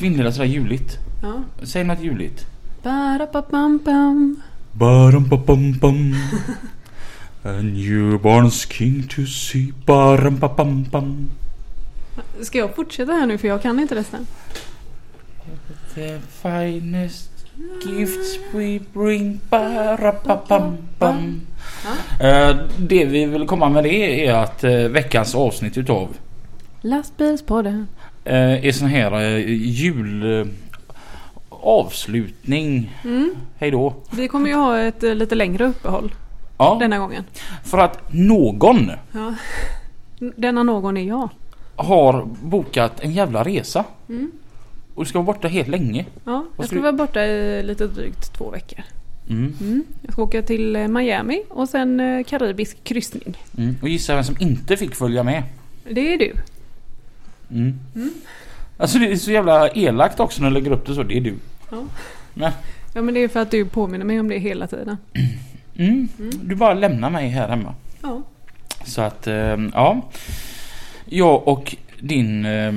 Vi inleda sådär juligt. Ja. Säg något juligt. Ba-da-ba-bam-bam. Baram-ba-bam-bam. A newborn's king to see. Baram-ba-bam-bam. Ska jag fortsätta här nu för jag kan inte resten? The finest gifts we bring. Baram-ba-bam-bam. Eh, Det vi vill komma med det är att eh, veckans avsnitt utav Lastbilspodden. Eh, är sån här eh, jul... eh, Avslutning. Mm. Hej då. Vi kommer ju ha ett lite längre uppehåll Ja, denna gången. för att någon Ja. Denna någon är jag. har bokat en jävla resa. Mm. Och du ska vara borta helt länge. Ja, jag ska vara borta i lite drygt två veckor. Mm. Mm. Jag ska åka till Miami och sen karibisk kryssning. Mm. Och gissa vem som inte fick följa med. Det är du. Mm. Alltså det är så jävla elakt också när du lägger upp det så. Det är du. Ja. Men, Ja men det är för att du påminner mig om det hela tiden. mm. Du bara lämnar mig här hemma. Ja. Så att, eh, ja. Jag och din eh,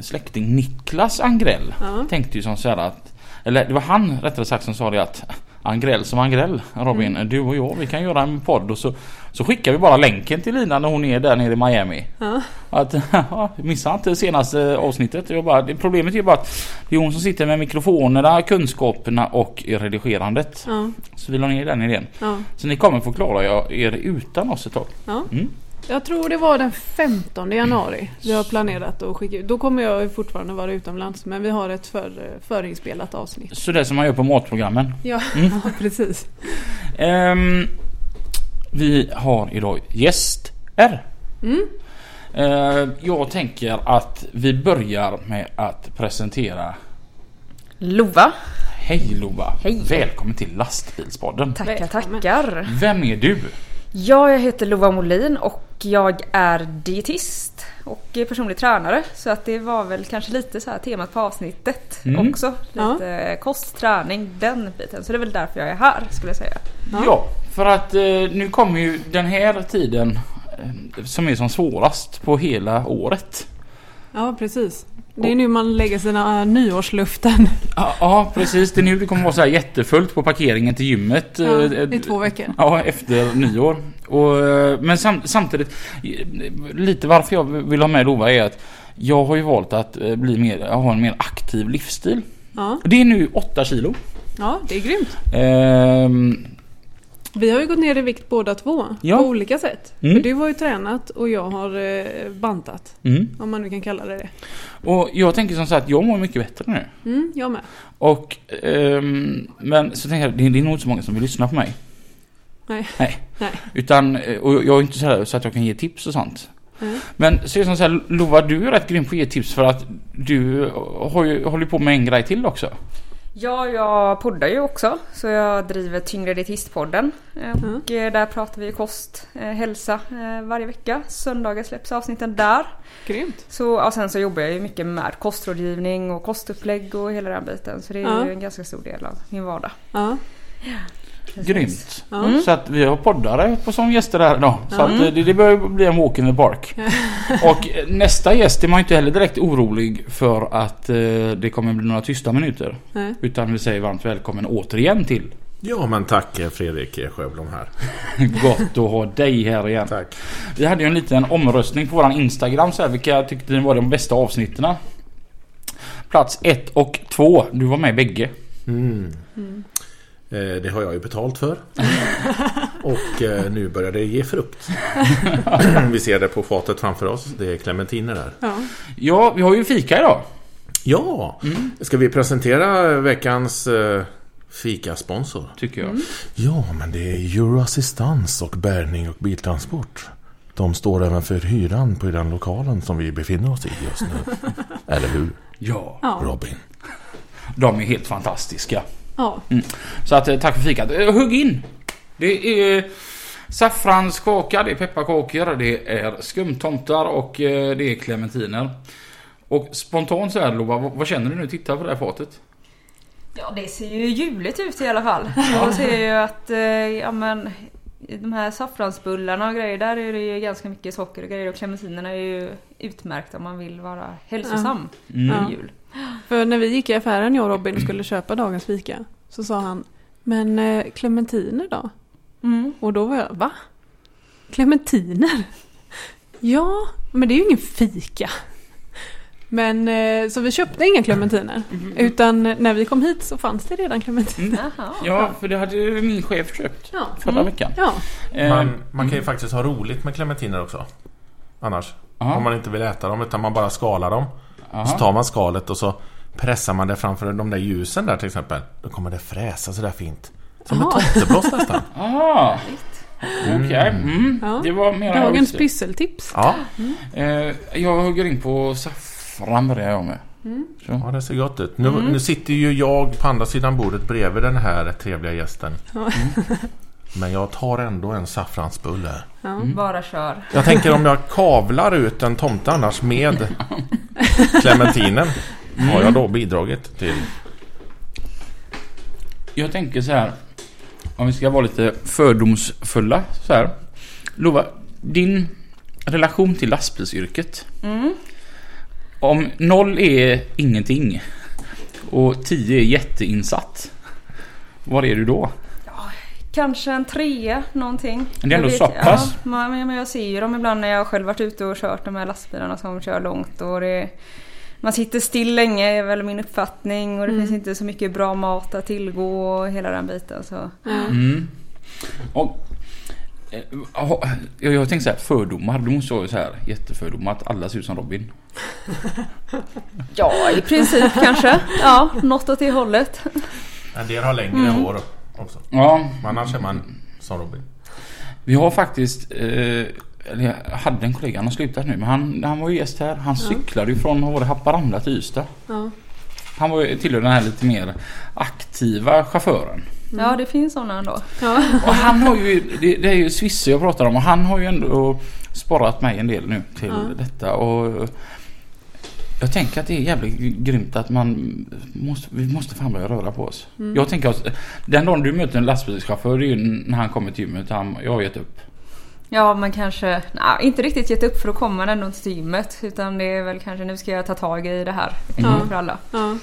släkting Niklas Angrell Ja. tänkte ju som så här att eller det var han rättare sagt som sa det att Angrell som Angrell Robin, du och jag vi kan göra en podd och så, så skickar vi bara länken till Lina när hon är där nere i Miami. Ja. Att missa inte senaste avsnittet. Jag bara, det, problemet är bara att det är hon som sitter med mikrofonerna, kunskaperna och redigerandet. Ja. Så vi la ner den idén. Ja. Så ni kommer få klara er utan oss ett tag. Ja. Mm. Jag tror det var den 15 januari vi har planerat att skicka ut. Då kommer jag fortfarande vara utomlands men vi har ett för, förinspelat avsnitt. Så det som man gör på matprogrammen. Ja, Mm. precis. Ehm, vi har idag gäster. Mm. Ehm, jag tänker att vi börjar med att presentera Lova. Hej Lova! Hej. Välkommen till Lastbilspodden. Tackar, tackar. Vem är du? Ja, jag heter Lova Molin och jag är dietist och personlig tränare. Så att det var väl kanske lite så här temat på avsnittet Mm. också. Ja. Lite kost, träning, den biten. Så det är väl därför jag är här skulle jag säga. Ja. Ja, för att eh, nu kommer ju den här tiden eh, som är som svårast på hela året. Ja, precis. Det är nu man lägger sina uh, nyårsluften Ja, ja, precis. Det är nu det kommer vara så här jättefullt på parkeringen till gymmet. ja, eh, i två veckor. Ja, efter nyår. Och, eh, men sam, samtidigt, lite varför jag vill ha med Lova är att jag har ju valt att eh, bli mer, ha en mer aktiv livsstil. Ja, Det är nu 8 kilo. ja, det är grymt. Ehm, Vi har ju gått ner i vikt båda två Ja. på olika sätt. Mm. För du har ju tränat och jag har eh, bantat. mm. Om man nu kan kalla det det. Och jag tänker som så här att jag mår mycket bättre nu. Mm, jag med. Och, ehm, men så tänker jag, det är nog inte så många som vill lyssna på mig. Nej. Nej. Nej. Utan, eh, och jag är inte så, här, så att jag kan ge tips och sånt. Nej. Men så är det som så här, Lova, du är rätt grym på att ge tips för att du har ju, håller på med en grej till också. Ja, jag poddar ju också. Så jag driver Tyngre Dietistpodden. Och eh, där pratar vi kost, eh, hälsa varje vecka. Söndagar släpps avsnitten där. Grymt. Så, ja, sen så jobbar jag ju mycket med kostrådgivning och kostupplägg och hela den biten. Så det är Ja. ju en ganska stor del av min vardag. Ja. Precis. Grymt. Mm. Så att vi har poddare på som gäster här idag. Så Ja. att eh, det, det börjar bli en walk in the park. Och eh, nästa gäst är man inte heller direkt orolig för att eh, det kommer bli några tysta minuter. Nej. Utan vi säger varmt välkommen återigen till. Ja men tack Fredrik Sjöblom här. Gott att ha dig här igen. Tack. Vi hade ju en liten omröstning på våran Instagram så här, vilka jag tyckte var de bästa avsnitten. Plats ett och två. Du var med i bägge. Mm. Eh, det har jag ju betalt för. Och eh, nu börjar det ge frukt. Vi ser det på fatet framför oss. Det är clementiner där. Ja. Ja, vi har ju fika idag. Ja! Ska vi presentera veckans eh, fikasponsor. tycker jag. Mm. Ja, men det är Euroassistans och bärgning och biltransport. De står även för hyran på den lokalen som vi befinner oss i just nu. Eller hur, Ja. Robin? de är helt fantastiska. Ja. Så att, eh, tack för fikat. Eh, Hugg in! Det är saffranskaka, det är pepparkakor, det är skumtomtar och eh, det är clementiner. Och spontant så här Lova, vad, känner du nu? Titta på det här fatet. Ja det ser ju juligt ut i alla fall. Jag ser ju att eh, ja, men, de här saffransbullarna och grejer där är det ju ganska mycket socker och grejer och clementinerna är ju utmärkta om man vill vara hälsosam Mm. I jul. För när vi gick i affären jag och Robin och skulle köpa dagens fika så sa han Men eh, clementiner då? Mm. Och då var jag va? Clementiner? Ja, men det är ju ingen fika. Men eh, så vi köpte inga clementiner. Utan när vi kom hit så fanns det redan clementiner. Jaha. Ja, för det hade ju min chef köpt Ja. förra Mm. veckan. Ja, Eh, Man, man kan ju faktiskt ha roligt med clementiner också. Annars. ja, Om man inte vill äta dem utan man bara skalar dem. Aha. Så tar man skalet och så pressar man det framför de där ljusen där till exempel. Då kommer det fräsa sådär fint. Som Jaha. ett tomtebloss nästan. Ah, Okej, mm. Ja. det var mer dagens pysseltips. Ja, eh, Jag hugger in på saffran börjar jag med. Så. ja det ser gott ut. Nu, nu sitter ju jag på andra sidan bordet bredvid den här trevliga gästen. Men jag tar ändå en saffransbulle. Ja. Bara kör. Jag tänker om jag kavlar ut en tomte annars med clementinen. Har jag då bidragit till... Jag tänker så här. Om vi ska vara lite fördomsfulla så här. Lova, din relation till lastbilsyrket. Mm. Om noll är ingenting och 10 är jätteinsatt. Var är du då? Kanske en trea någonting. Men det är ändå vet- så pass. Ja, men men jag ser ju dem ibland när jag själv varit ute och kört de här lastbilarna som kör långt. Och det, man sitter still länge är väl min uppfattning och det finns inte så mycket bra mat att tillgå och hela den biten. Så. Mm. Och, eh, jag, jag tänkte så här, fördomar. Du måste ha ju så här jättefördomar att alla ser ut som Robin. Ja, i princip kanske. Ja, något åt det hållet. En del har längre hår också. Ja, Men annars är man som Robin. vi har faktiskt... Eh, eller jag hade en kollega, han har slutat nu, men han, han var ju gäst här. Han cyklade ju från vad var det, Haparanda till Ystad. Ja. Han var ju tillhör den här lite mer aktiva chauffören. Ja, det finns sådana ändå. Ja. Och han har ju, det, det är ju Swisse jag pratar om och han har ju ändå sparat mig en del nu till Ja. detta och jag tänker att det är jävligt grymt att man måste, vi måste fan börja röra på oss. Jag tänker att den dagen du möter en lastbilschaufför det är ju när han kommer till gymmet, han, jag har gett upp. Ja, men kanske nej, inte riktigt gett upp för att komma ändå till gymmet. Utan det är väl kanske nu ska jag ta tag i det här. Ja. För alla. Ja.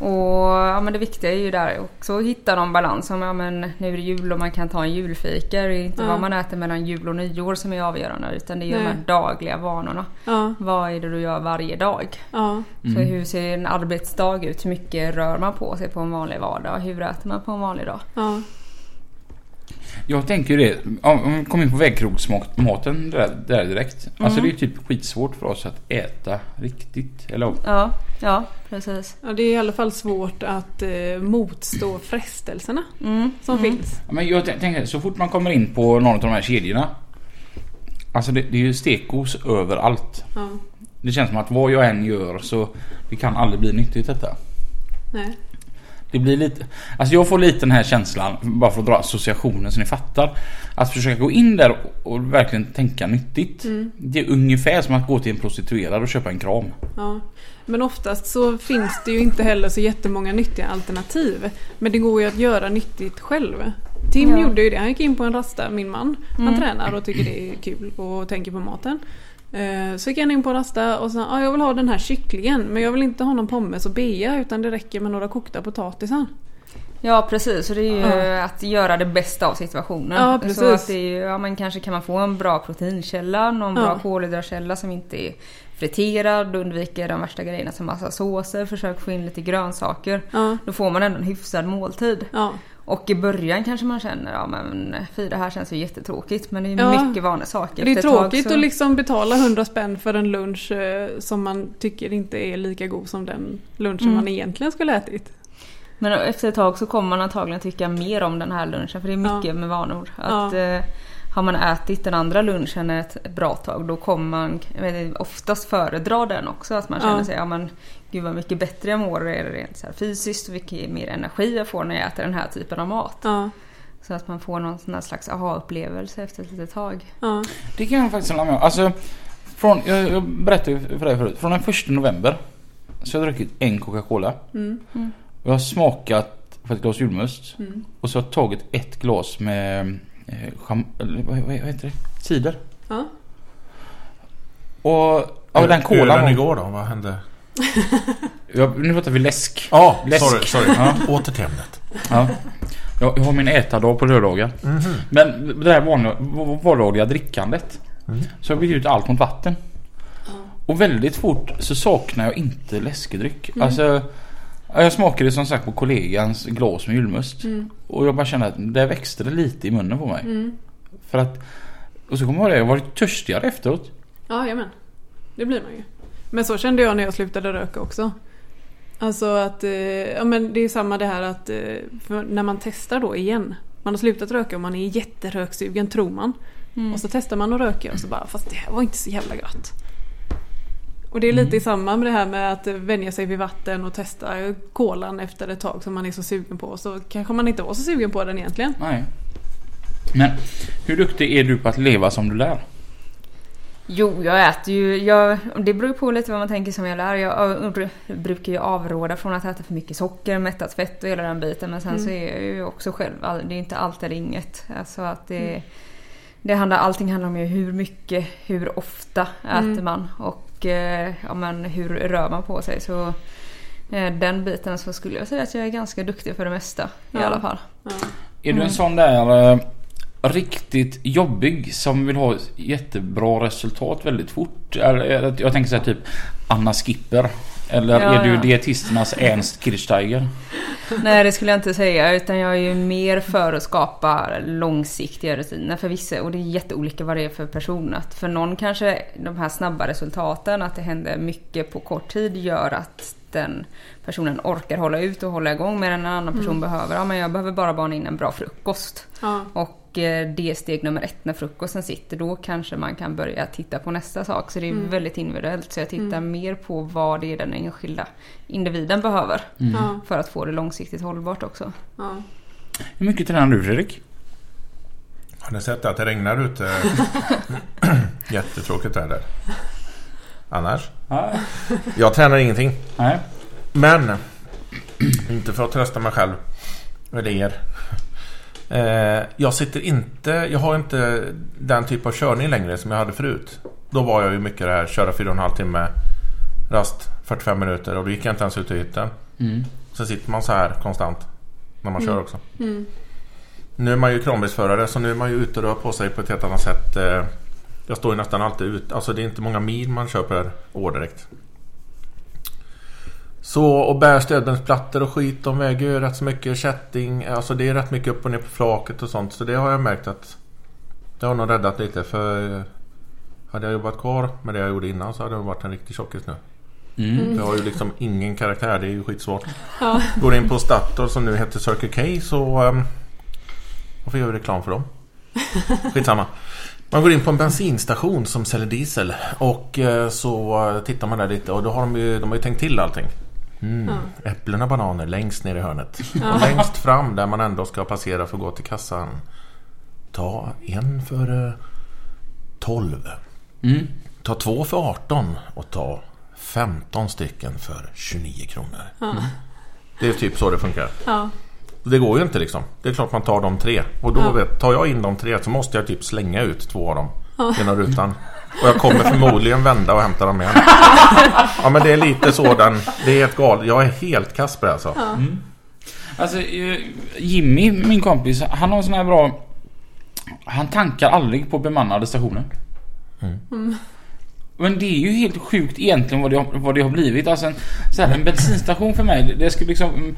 Och ja, men det viktiga är ju där också att hitta någon balans. Om ja, men nu är det jul och man kan ta en julfika. Det är inte Ja. vad man äter mellan jul och nyår som är avgörande. Utan det är ju de här dagliga vanorna. Ja. Vad är det du gör varje dag? Ja. Så hur ser en arbetsdag ut? Hur mycket rör man på sig på en vanlig vardag? Hur äter man på en vanlig dag? Ja. Jag tänker ju det, om vi kommer in på vägkrogsmaten där, där direkt. Alltså det är ju typ skitsvårt för oss att äta riktigt. Eller Ja, ja precis. ja, det är i alla fall svårt att eh, motstå frestelserna Mm. som mm. finns. Ja, Men jag tän- tänker så fort man kommer in på någon av de här kedjorna. Alltså det, det är ju stekos överallt. Ja. Det känns som att vad jag än gör så det kan aldrig bli nyttigt detta. Nej. Det blir lite, alltså jag får lite den här känslan, bara för att dra associationen så ni fattar. Att försöka gå in där och, verkligen tänka nyttigt. Det är ungefär som att gå till en prostituerad och köpa en kram. Ja. Men oftast så finns det ju inte heller så jättemånga nyttiga alternativ. Men det går ju att göra nyttigt själv. Tim Ja. gjorde ju det. Han gick in på en rasta, min man. Han Mm. tränar och tycker det är kul och tänker på maten. Eh, Så gick han in på rasta och sa ah, jag vill ha den här kycklingen men jag vill inte ha någon pommes och bea utan det räcker med några kokta potatisar. Ja precis, så det är ju Ja. att göra det bästa av situationen. Ja, precis. Så att det är ju, ja men kanske kan man få en bra proteinkälla, någon Ja. bra kolhydratkälla som inte är friterad, undviker de värsta grejerna som massa såser, försök få in lite grönsaker. Ja, Då får man ändå en hyfsad måltid. ja, Och i början kanske man känner, ja men här känns ju jättetråkigt. Men det är Ja. mycket vanliga saker. det är tråkigt så- att liksom betala 100 spänn för en lunch eh, som man tycker inte är lika god som den lunchen Mm. man egentligen skulle ätit. Men efter ett tag så kommer man antagligen tycka mer om den här lunchen för det är mycket Ja. med vanor. Ja. Att, eh, har man ätit den andra lunchen ett bra tag då kommer man vet, oftast föredra den också. Att man känner Ja. sig, ja men gud vad mycket bättre jag mår är det rent så här fysiskt och vilken mer energi jag får när jag äter den här typen av mat. Ja, Så att man får någon sån här slags aha-upplevelse efter ett litet tag. ja, Det kan jag faktiskt hålla med om. Alltså, från, jag, jag berättade ju för dig förut. Från den första november så har jag druckit en Coca-Cola. mm, Jag har smakat på ett glas julmust. mm. Och så har jag tagit ett glas med eh, cham, eller, vad, vad heter det? Cider. ja. Och ja, den kolan. Ölen var- igår då? Vad hände? Ja, nu pratar vi läsk. Ja, Läsk. sorry, sorry. Ja. Åter till ämnet. Ja. Jag, jag har min ätardag på lördagar. Mhm. Men det här vanliga, vardagliga drickandet. Mm. Så jag har bytt ut allt mot vatten. Och väldigt fort så saknar jag inte läskedryck. Mm. Alltså, ja, jag smakade som sagt på kollegans glas med julmust. Mm. Och jag bara kände att det växte det lite i munnen på mig. Mm. För att... Och så kommer jag ihåg det, jag var lite törstigare efteråt. Ja, jajamän. Det blir man ju. Men så kände jag när jag slutade röka också. Alltså att, eh, ja men det är samma det här att eh, när man testar då igen. Man har slutat röka och man är jätteröksugen tror man. Mm. Och så testar man att röka och så bara, fast det här var inte så jävla gott. Och det är lite i samma med det här med att vänja sig vid vatten och testa kolan efter ett tag som man är så sugen på. Så kanske man inte var så sugen på den egentligen. Nej. Men hur duktig är du på att leva som du lär? Jo, jag äter ju... Jag, det beror ju på lite vad man tänker som jag lär. Jag äh, brukar ju avråda från att äta för mycket socker, mättat fett och hela den biten. Men sen Mm. så är jag ju också själv... Det är inte allt eller inget. Alltså att det... Det handlar, allting handlar om ju hur mycket, hur ofta Mm. äter man och eh, ja, men hur rör man på sig. Så eh, den biten så skulle jag säga att jag är ganska duktig för det mesta i Ja. alla fall. Ja. Är du Mm. en sån där eh, riktigt jobbig som vill ha jättebra resultat väldigt fort? Jag tänker säga typ Anna Skipper. Eller Ja, är du ja. dietisternas Ernst Kirchsteiger? Nej det skulle jag inte säga utan jag är ju mer för att skapa långsiktiga rutiner för vissa och det är jätteolika vad det är för person. Att för någon kanske de här snabba resultaten, att det händer mycket på kort tid gör att den personen orkar hålla ut och hålla igång medan en annan person behöver, ja men jag behöver bara bana in en bra frukost. Ja. Och det är steg nummer ett när frukosten sitter. Då kanske man kan börja titta på nästa sak. Så det är Mm. väldigt individuellt. Så jag tittar Mm. mer på vad det är den enskilda individen behöver. Ja. För att få det långsiktigt hållbart också. Ja. Hur mycket tränar du Fredrik? Har ni sett att det regnar ute? Jättetråkigt är det. Annars? Jag tränar ingenting. Nej. Men, inte för att trösta mig själv eller er. Eh, jag sitter inte, jag har inte den typ av körning längre som jag hade förut. Då var jag ju mycket det här, köra 4,5 timme, rast 45 minuter och då gick jag inte ens ut i hytten. Mm. Så sitter man så här konstant när man kör också. Mm. Nu är man ju kranbilsförare så nu är man ju ute och rör på sig på ett helt annat sätt. Eh, Jag står ju nästan alltid ut. Alltså det är inte många mil man kör per år direkt. Så och bär stödbensplattor och skit. De väger ju rätt så mycket. Kätting. Alltså det är rätt mycket upp och ner på flaket och sånt. Så det har jag märkt att det har nog räddat lite. För eh, hade jag jobbat kvar med det jag gjorde innan så hade jag varit en riktig tjockis nu. Mm. För jag har ju liksom ingen karaktär. Det är ju skitsvårt. Ja. Går in på Statoil som nu heter Circle K så... Um, varför gör vi reklam för dem? Skitsamma. Man går in på en bensinstation som säljer diesel och eh, så eh, tittar man där lite och då har de ju, de har ju tänkt till allting. Mm. Ja. Äpplen och bananer längst ner i hörnet. Ja. Och längst fram där man ändå ska passera för att gå till kassan. Ta en för eh, 12. Mm. Ta två för 18 och ta 15 stycken för 29 kronor. Ja. Det är typ så det funkar. Ja. Det går ju inte liksom. Det är klart man tar de tre. Och då Ja. vet, tar jag in de tre så måste jag typ slänga ut två av dem Ja. genom rutan. Och jag kommer förmodligen vända och hämta dem igen. Ja men det är lite sådan. Det är helt galet. Jag är helt kass på det alltså. Mm. Alltså eh, Jimmy, min kompis, han har en sån här bra... Han tankar aldrig på bemannade stationer. Mm. Men det är ju helt sjukt egentligen vad det har, vad det har blivit. Alltså en, så här, en bensinstation för mig, det- det skulle liksom mm,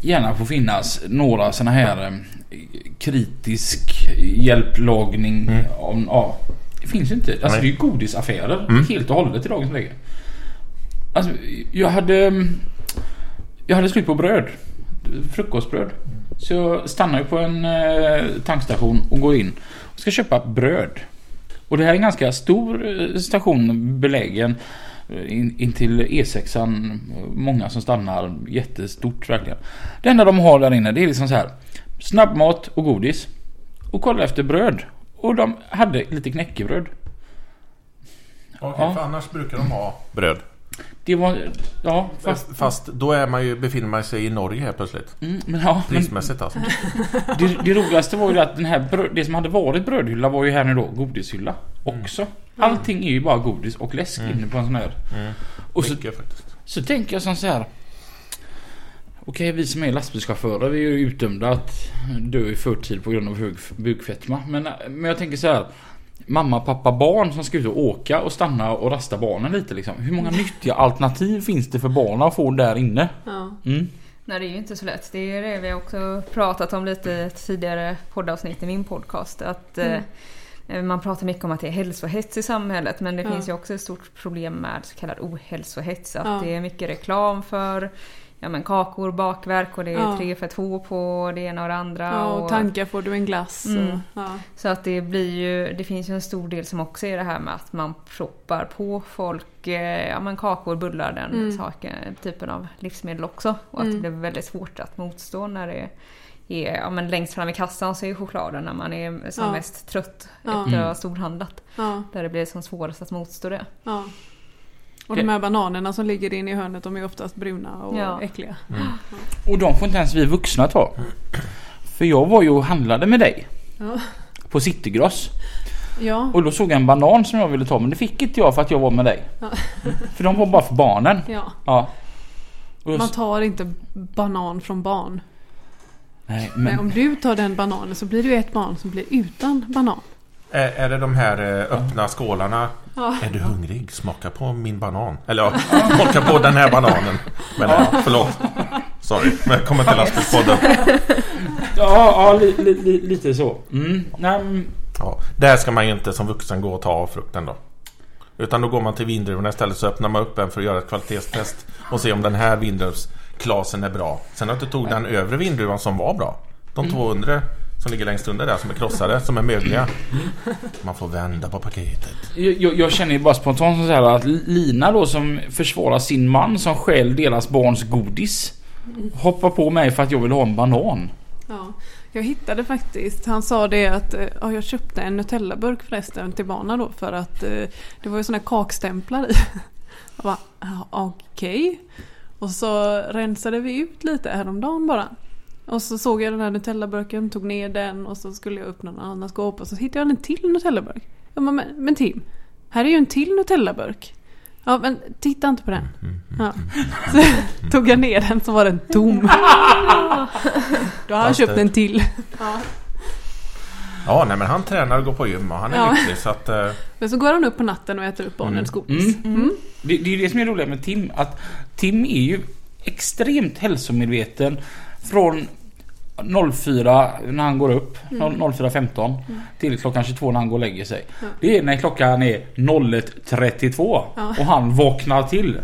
gärna få finnas några såna här eh, kritisk hjälplagning. Mm. Om, ja, det finns ju inte. Alltså Nej. det är ju godisaffärer Mm. helt och hållet i dagens läge. Alltså jag hade... Jag hade slut på bröd. frukostbröd. Så jag stannar ju på en eh, tankstation och går in och ska köpa bröd. Och det här är en ganska stor eh, station belägen eh, in, in till E6an. Många som stannar. Jättestort verkligen. Det enda de har där inne det är liksom så här. Snabbmat och godis. Och kolla efter bröd. Och de hade lite knäckebröd. Okej, Ja. för annars brukar de ha bröd. Det var... Ja, fast... Fast, fast då är man ju, befinner man sig i Norge helt plötsligt. Mm, men ja, men Prismässigt alltså. det, det roligaste var ju att den här bröd, det som hade varit brödhylla var ju här nu då godishylla också. Allting är ju bara godis och läsk inne på en sån här. Mm. Och så, Mycket faktiskt. så tänker jag som så här. Okej, vi som är lastbilschaufförer vi är ju utdömda att dö i förtid på grund av bukfetma. Men, men jag tänker så här. Mamma, pappa, barn som ska ut och åka och stanna och rasta barnen lite liksom. Hur många nyttiga alternativ finns det för barnen att få där inne? Ja. Mm. Nej det är ju inte så lätt. Det är det vi har också pratat om lite tidigare poddavsnitt i min podcast. Att Mm. eh, man pratar mycket om att det är hälsohets i samhället men det Ja. finns ju också ett stort problem med så kallad ohälsohets. Att Ja. det är mycket reklam för ja, men kakor, bakverk och det är Ja. tre för två på det ena och det andra. Ja, och tankar får du en glass. Mm. Och, ja. Så att det blir ju, det finns ju en stor del som också är det här med att man proppar på folk, eh, ja men kakor, bullar, den Mm. saken, typen av livsmedel också. Och att Mm. det blir väldigt svårt att motstå när det är, ja men längst fram i kassan så är chokladen när man är som Ja. mest trött Ja. efter att ha Mm. storhandlat. Ja, Där det blir som svårast att motstå det. Och de här bananerna som ligger inne i hörnet de är oftast bruna och Ja. äckliga. Och de får inte ens vi vuxna ta. För jag var ju och handlade med dig. Ja. På Citygross. Ja, Och då såg jag en banan som jag ville ta men det fick inte jag för att jag var med dig. Ja. För de var bara för barnen. ja. Man tar inte banan från barn. nej, Men men, om du tar den bananen så blir det ju ett barn som blir utan banan. Är, är det de här eh, öppna skålarna? Ja. Är du hungrig? Smaka på min banan. Eller ja, smaka på den här bananen. Men ja, förlåt. Sorry, välkommen till lastbilspodden. ja, ja li, li, li, lite så. Mm. Nej, men, Ja, där ska man ju inte som vuxen gå och ta av frukten då. Utan då går man till vindruvorna istället så öppnar man upp en för att göra ett kvalitetstest. Och se om den här vindruvsklasen är bra. Sen att du tog den övre vindruvan som var bra. De 200 som ligger längst under där som är krossade, som är mögliga. Man får vända på paketet. jag, jag- känner ju bara spontant så här att Lina då som försvarar sin man som stjäl deras barns godis. Hoppar på mig för att jag vill ha en banan. Ja, jag hittade faktiskt, han sa det att eh, ja, jag köpte en Nutella-burk förresten till barnen då för att eh, det var ju såna här kakstämplar i. Jag bara, okej. Och så rensade vi ut lite häromdagen bara. Och så såg jag den här Nutella-burken, tog ner den och så skulle jag öppna någon annan skåp och så hittade jag en till Nutella-burk. Jag bara, men, men Tim, här är ju en till Nutella-burk. Ja men titta inte på den. Ja. Så tog jag ner den så var den tom. Då har han köpt en till. Ja, nej men han tränar och går på gym och han är Ja. lycklig så att... Eh, Men så går han upp på natten och äter upp barnens godis. Mm. Det, det är ju det som är roligt med Tim. Att Tim är ju extremt hälsomedveten från 04 när han går upp, Mm. 04.15 till klockan 22 när han går och lägger sig. Det är när klockan är 01.32 Ja. och han vaknar till.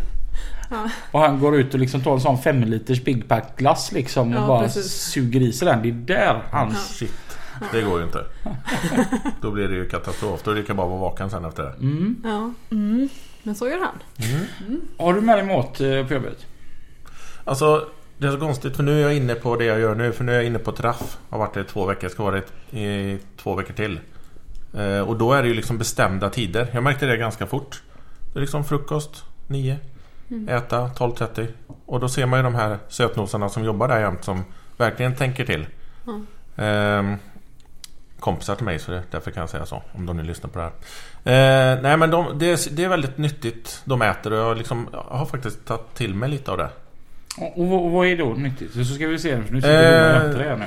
Ja. Och han går ut och liksom tar en sån 5 liters Big Pack glass liksom och Ja, bara precis. suger i sig den. Det är där han... shit, det går ju inte. Då blir det ju katastrof. Då är det lika bra att vara vaken sen efter det. Mm. Ja. Men så gör han. Har du med dig mat eh, på jobbet? Alltså, det är så konstigt för nu är jag inne på det jag gör nu. För nu är jag inne på ett raff. Har varit det i två veckor. Ska vara det i två veckor till. Eh, och då är det ju liksom bestämda tider. Jag märkte det ganska fort. Det är liksom frukost 9. Äta 12.30. Och då ser man ju de här sötnosarna som jobbar där jämt som verkligen tänker till. Ehm, kompisar till mig så det, därför kan jag säga så. Om de nu lyssnar på det här. Eh, nej men de, det, är, det är väldigt nyttigt de äter och jag, liksom, jag har faktiskt tagit till mig lite av det. Och, och, vad- och vad är då nyttigt? Så ska vi se. För nu sitter du och Eh. väntar här nu.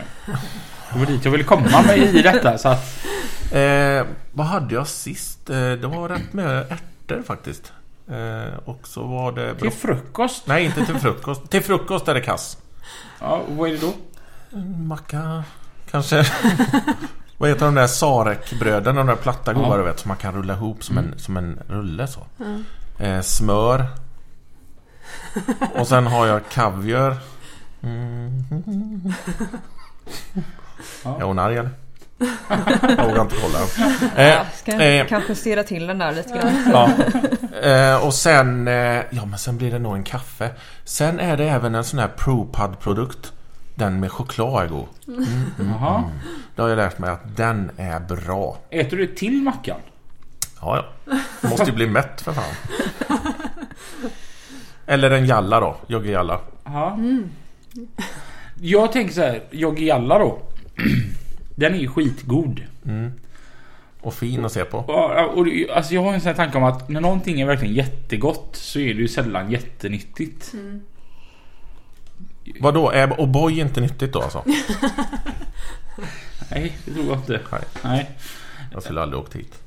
Det var dit jag ville komma med i detta. Så att, Eh, vad hade jag sist? Eh, det var rätt med ärtor faktiskt. Eh, och så var det... till frukost. Nej, inte till frukost. till frukost är det kass. Ja, och vad är det då? Macka, kanske. vad heter de där Sarek-bröden? De där platta goda Ja. du vet. Som man kan rulla ihop som, en, som en rulle så. Eh, smör. Och sen har jag kaviar. Mm. Ja. Är hon arg eller? Jag vågar inte kolla. Eh, Jag ska eh, kanske justera till den där lite grann. ja. eh, och sen, eh, ja men sen blir det nog en kaffe. Sen är det även en sån här ProPud-produkt. Den med choklad är god. Jaha. Det har jag lärt mig att den är bra. Äter du till mackan? Ja, ja. Måste ju bli mätt för fan. Eller en jalla då. Jogge jalla. Ja. Jag tänker så här, Jogge Jalla då. Den är ju skitgod. Och fin att se på. Och, och, alltså jag har en sån här tanke om att när någonting är verkligen jättegott så är det ju sällan jättenyttigt. Vadå? Är O'boy inte nyttigt då alltså? Nej, det tror jag inte. Nej. Nej. Jag skulle aldrig åkt hit.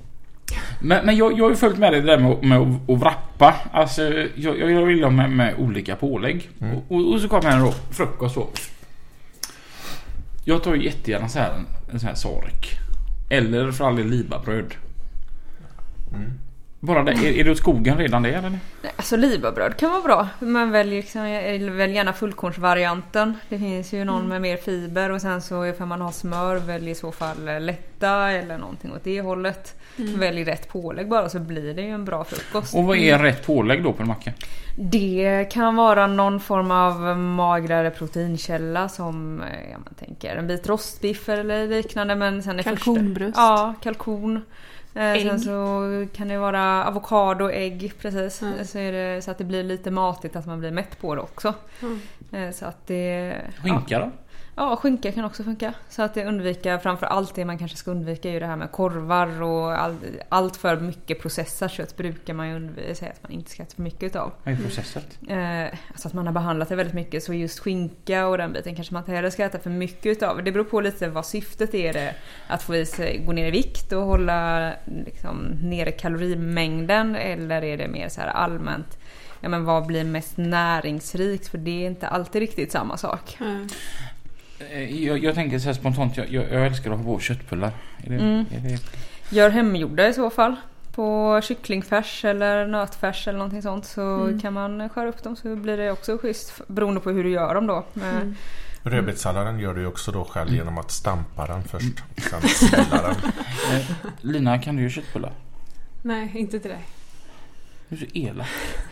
Men, men jag, jag har ju följt med dig det där med, med att, att vrappa. Alltså, jag, jag vill ha med, med olika pålägg. Och, och, och så kommer jag då frukost så. Jag tar ju jättegärna så här, en sån här sark. Eller för all del libabröd. Bara det. Är, är det åt skogen redan det eller? Nej, Alltså libabröd kan vara bra. Man väljer liksom, jag väljer gärna fullkornsvarianten. Det finns ju någon med mer fiber och sen så ifall man har smör välj i så fall lätta eller någonting åt det hållet. Välj rätt pålägg bara så blir det ju en bra frukost. Och vad är rätt pålägg då på en macka? Det kan vara någon form av magrare proteinkälla som eh, ja, man tänker en bit rostbiff eller liknande. Men sen i Kalkonbröst. Ja, kalkon. Eh, Ägg. sen så kan det vara avokado, ägg precis. Mm. Så, är det, så att det blir lite matigt att man blir mätt på det också. Mm. Eh, så att det... Skinka då? Ja, skinka kan också funka. Så att det undvika, framför allt det man kanske ska undvika är ju det här med korvar och all, allt för mycket processat kött brukar man ju undvika, säga att man inte ska äta för mycket utav. Vad är processet? Eh, alltså att man har behandlat det väldigt mycket så just skinka och den biten kanske man inte heller ska äta för mycket utav. Det beror på lite vad syftet är det. Att få i sig, gå ner i vikt och hålla liksom, nere kalorimängden eller är det mer så här allmänt Ja men vad blir mest näringsrikt? För det är inte alltid riktigt samma sak. Mm. Eh, Jag, jag tänker så här spontant, jag, jag, jag älskar att ha på köttbullar. Är det, Mm. är det, Gör hemgjorda i så fall. På kycklingfärs eller nötfärs eller någonting sånt så kan man skära upp dem så blir det också schysst. Beroende på hur du gör dem då. Mm. Rödbetssalladen gör du också då själv genom att stampa den först. Sen sila den. eh, Lina, kan du göra köttbullar? Nej, inte till dig. Du är så elak.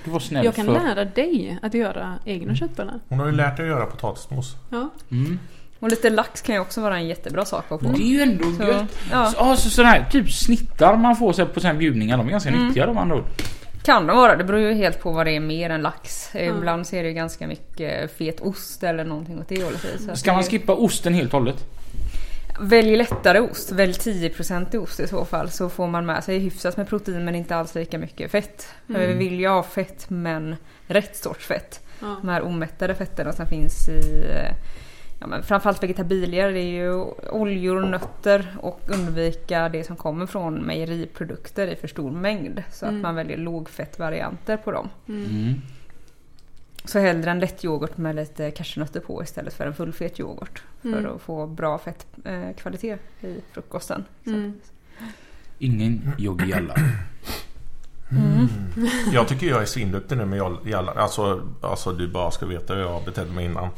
Du var snäll Jag kan för... lära dig att göra egna köttbullar. Hon har ju lärt dig att göra potatismos. Ja. Mm. Och lite lax kan ju också vara en jättebra sak att få på. Det är ju ändå Så, gött. ja. Så, ja, så sådana här typ snittar man får här på här bjudningar, de är ganska Mm. nyttiga de andra ord. Kan det vara. Det beror ju helt på vad det är mer än lax. Mm. Ibland så är det ju ganska mycket fet ost eller någonting åt det hållet. Så Ska man det- skippa osten helt och hållet? Välj lättare ost. Välj 10% ost i så fall. Så får man med sig hyfsat med protein men inte alls lika mycket fett. För Vi vill ju ha fett men rätt sorts fett. Ja. De här omättade fetterna som finns i eh, ja, men framförallt vegetabilier. Det är ju oljor, nötter och undvika det som kommer från mejeriprodukter i för stor mängd. Så att Mm. man väljer lågfettvarianter på dem. Mm. Så hellre en lätt yoghurt med lite cashewnötter på istället för en fullfet yoghurt. Mm. För att få bra fettkvalitet eh, kvalitet i frukosten. Mm. Ingen alla. Jag tycker jag är svinduktig nu med jall- jalla. Alltså, alltså du bara ska veta hur jag betedde mig innan.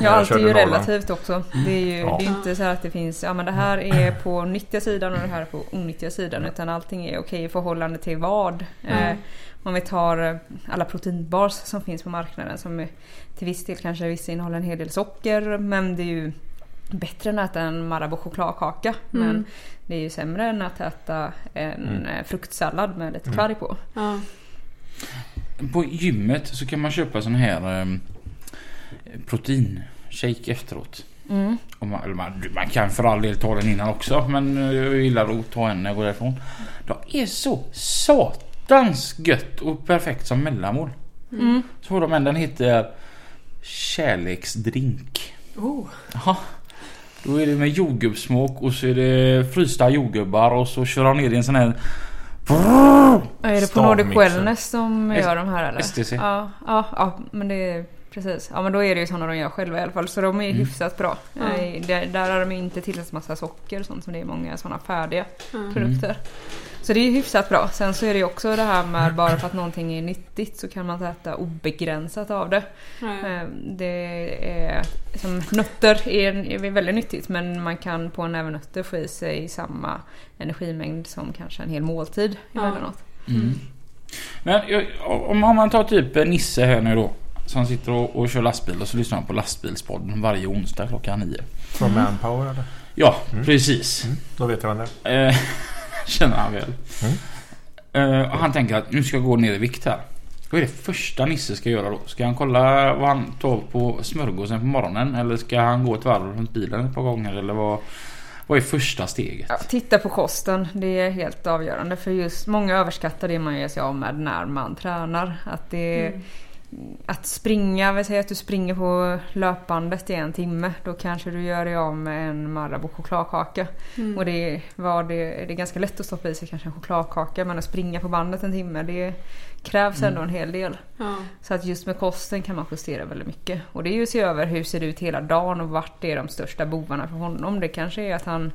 Ja, allt är ju relativt också. Det är ju Ja. det är inte så här att det finns, ja men det här är på nyttiga sidan och det här är på onyttiga sidan. Utan allting är okej i förhållande till vad. Eh, Mm. om vi tar eh, alla proteinbars som finns på marknaden som till viss del kanske vissa innehåller en hel del socker. Men det är ju bättre än att äta en Marabou chokladkaka. Men Mm. det är ju sämre än att äta en Mm. eh, fruktsallad med lite kvarg på. Ja. På gymmet så kan man köpa sån här um, proteinshake efteråt. Mm. Och man, eller man, man kan för all del ta den innan också men eh, jag gillar att ta en när jag går därifrån. Det är så satans gött och perfekt som mellanmål. Mm. Så har de en, den heter Kärleksdrink. Oh. Jaha. Då är det med jordgubbssmak och så är det frysta jordgubbar och så kör de ner i en sån här Är det på Nordic. Wellness som gör de här eller? STC. Ja, ja, ja men det är precis. Ja men då är det ju sådana de gör själva i alla fall. Så de är hyfsat bra. Eh, Där, där har de inte tillsatt massa socker och sånt som det är många sådana färdiga Mm. produkter. Så det är hyfsat bra. Sen så är det ju också det här med bara för att någonting är nyttigt så kan man inte äta obegränsat av det. Eh, Det är som nötter är, är väldigt nyttigt men man kan på en näve nötter få i sig samma energimängd som kanske en hel måltid Ja. emellanåt. Mm. Men jag- om, man tar typ Nisse här nu då. Som sitter och, och kör lastbil och så lyssnar han på lastbilspodden varje onsdag klockan nio. Från Manpower eller? Ja, precis. Då vet jag vem det är. Känner han väl. Eh, och han tänker att nu ska jag gå ner i vikt här. Vad är det första Nisse ska göra då? Ska han kolla vad han tar på smörgåsen på morgonen? Eller ska han gå ett varv runt bilen ett par gånger? Eller vad, vad är första steget? Ja, titta på kosten, det är helt avgörande för just många överskattar det man ger sig av med när man tränar. Att, det, att springa, vi säger att du springer på löpbandet i en timme, då kanske du gör dig av med en Marabou chokladkaka. Och det, var det, det är ganska lätt att stoppa i sig kanske en chokladkaka men att springa på bandet en timme det krävs ändå en hel del. Ja. Så att just med kosten kan man justera väldigt mycket. Och det är ju att se över hur ser det ut hela dagen och vart är de största bovarna för honom. Det kanske är att han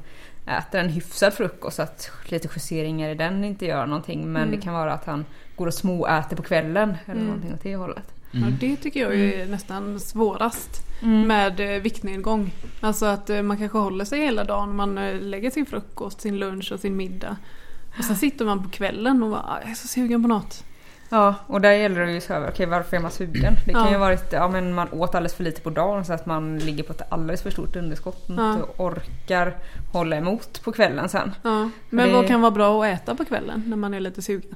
äter en hyfsad frukost, att lite justeringar i den inte gör någonting. Men det kan vara att han går och småäter på kvällen eller någonting åt det hållet. Ja, det tycker jag är nästan svårast med eh, viktnedgång. Alltså att eh, man kanske håller sig hela dagen, man eh, lägger sin frukost, sin lunch och sin middag. Och sen sitter man på kvällen och bara, "Ah, jag är så sugen på något. Ja, och där gäller det ju så över, okej varför är man sugen? Det kan Ja. ju vara att ja, men man åt alldeles för lite på dagen så att man ligger på ett alldeles för stort underskott och Ja. inte orkar hålla emot på kvällen sen. Ja. Men Det- vad kan vara bra att äta på kvällen när man är lite sugen?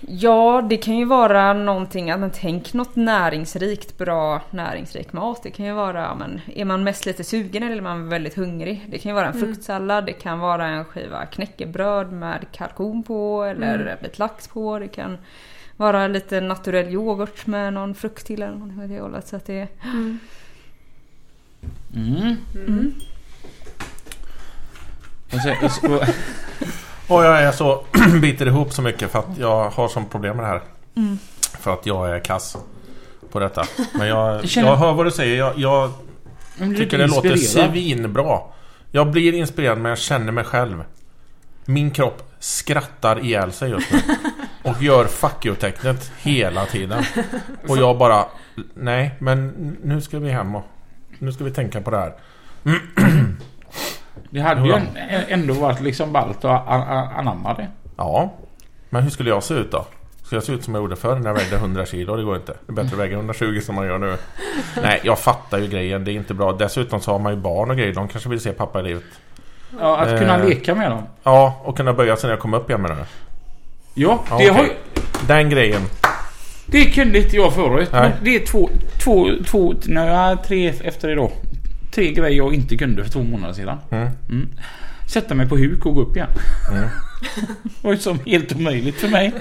Ja, det kan ju vara någonting, att men tänk något näringsrikt, bra näringsrik mat. Det kan ju vara, men är man mest lite sugen eller är man väldigt hungrig? Det kan ju vara en fruktsallad, det kan vara en skiva knäckebröd med kalkon på eller lite lax på. Det kan vara lite naturell yoghurt med någon frukt till eller någonting åt det hållet. Så att det, Mm. Och så, och jag är så biter ihop så mycket för att jag har som problem med det här. För att jag är kass på detta. Men jag, känner- jag hör vad du säger. Jag, jag tycker det låter svinbra. Jag blir inspirerad men jag känner mig själv. Min kropp skrattar ihjäl sig just nu. Och gör fuck you-tecknet hela tiden. Och jag bara... Nej, men nu ska vi hem och... Nu ska vi tänka på det här. Det hade ju ändå varit liksom ballt att anamma det. Ja. Men hur skulle jag se ut då? Ska jag se ut som jag gjorde förr när jag vägde 100 kilo? Det går inte. Det är bättre att väga 120 som man gör nu. Nej, jag fattar ju grejen. Det är inte bra. Dessutom så har man ju barn och grejer. De kanske vill se pappa i livet. Ja, att kunna Eh. leka med dem. Ja, och kunna böja sig när jag kommer upp igen med det. Ja, Ja, det, har, okej. Den grejen. det kunde inte jag förut. Nej. Men det är två, två, två, nej, tre efter idag. Tre grejer jag inte kunde för två månader sedan. Mm. Mm. Sätta mig på huk och gå upp igen. Mm. det var ju som helt omöjligt för mig.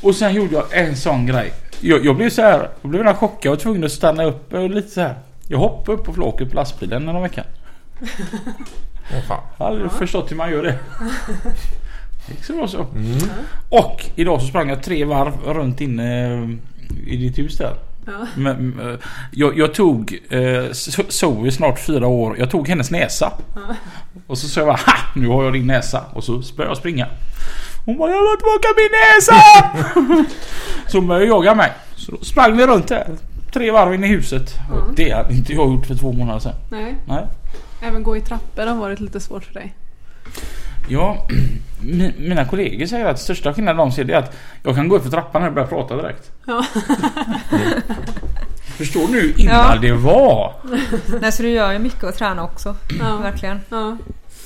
Och sen gjorde jag en sån grej. Jag, jag blev så här, jag blev nästan chockad och tvungen att stanna upp och lite så här. Jag hoppade upp på flaket på lastbilen. Åh fan. Jag har aldrig förstått hur man gör det. Det gick så bra så. Mm. Och idag så sprang jag tre varv runt inne i ditt hus där. Ja. Men, eh, jag, jag tog eh, Zoe snart fyra år. Jag tog hennes näsa. Och så sa jag bara ha! Nu har jag din näsa. Och så började jag springa. Hon bara jag vill tillbaka min näsa! så hon började jaga mig. Så då sprang vi runt där. Tre varv in i huset. Och det hade inte jag gjort för två månader sedan. Nej. Nej. Även gå i trappor har varit lite svårt för dig. Ja, mi- mina kollegor säger att största skillnaden de ser det är att jag kan gå upp för trappan och börja prata direkt. Ja. Förstår du hur illa Ja. det var? Nej, så du gör ju mycket att träna också. Ja. Verkligen. Ja.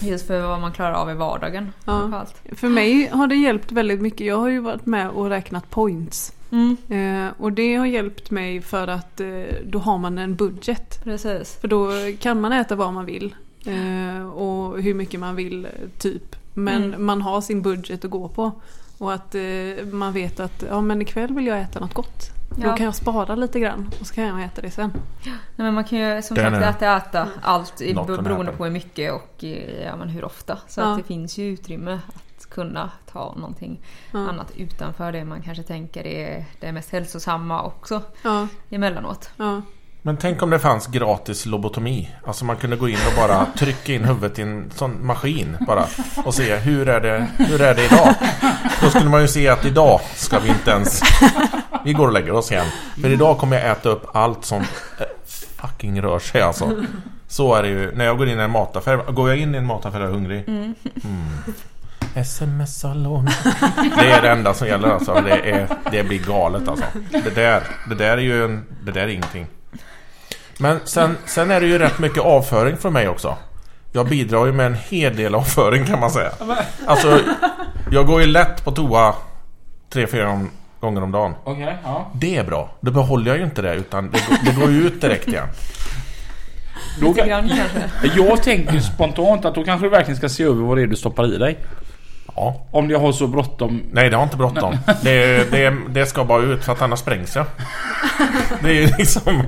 Just för vad man klarar av i vardagen. Ja. För mig har det hjälpt väldigt mycket. Jag har ju varit med och räknat points. Mm, Eh, och det har hjälpt mig för att eh, då har man en budget. precis. För då kan man äta vad man vill. Eh, och hur mycket man vill typ. Men Mm. man har sin budget att gå på. Och att eh, man vet att ja, men ikväll vill jag äta något gott. Då Ja. kan jag spara lite grann och så kan jag äta det sen. Nej, men man kan ju som Den sagt äta, äta allt i- beroende på hur mycket och eh, ja, men hur ofta. Så Ja. att det finns ju utrymme att kunna ta någonting Ja. annat utanför det man kanske tänker är det mest hälsosamma också Ja, emellanåt. ja. Men tänk om det fanns gratis lobotomi. Alltså man kunde gå in och bara trycka in huvudet i en sån maskin bara. Och se hur är det, hur är det idag? Då skulle man ju se att idag ska vi inte ens... Vi går och lägger oss igen. För idag kommer jag äta upp allt som eh, fucking rör sig alltså. Så är det ju. När jag går in i en mataffär. Går jag in i en mataffär och är hungrig? Mm. Sms-salon. Det är det enda som gäller alltså. Det, är, det blir galet alltså. Det där, det där är ju en, det där är ingenting. Men sen, sen är det ju rätt mycket avföring från mig också. Jag bidrar ju med en hel del avföring kan man säga. Alltså, jag går ju lätt på toa tre, fyra gånger om dagen. Okej, ja. Det är bra. Då behåller jag ju inte det utan det, går- det går ju ut direkt igen. Då grann jag tänker ju spontant att då kanske du verkligen ska se över vad det är du stoppar i dig. Ja. Om jag har så bråttom. Nej, det har inte bråttom. Det, det, det ska bara ut för att annars sprängs jag. Det är ju liksom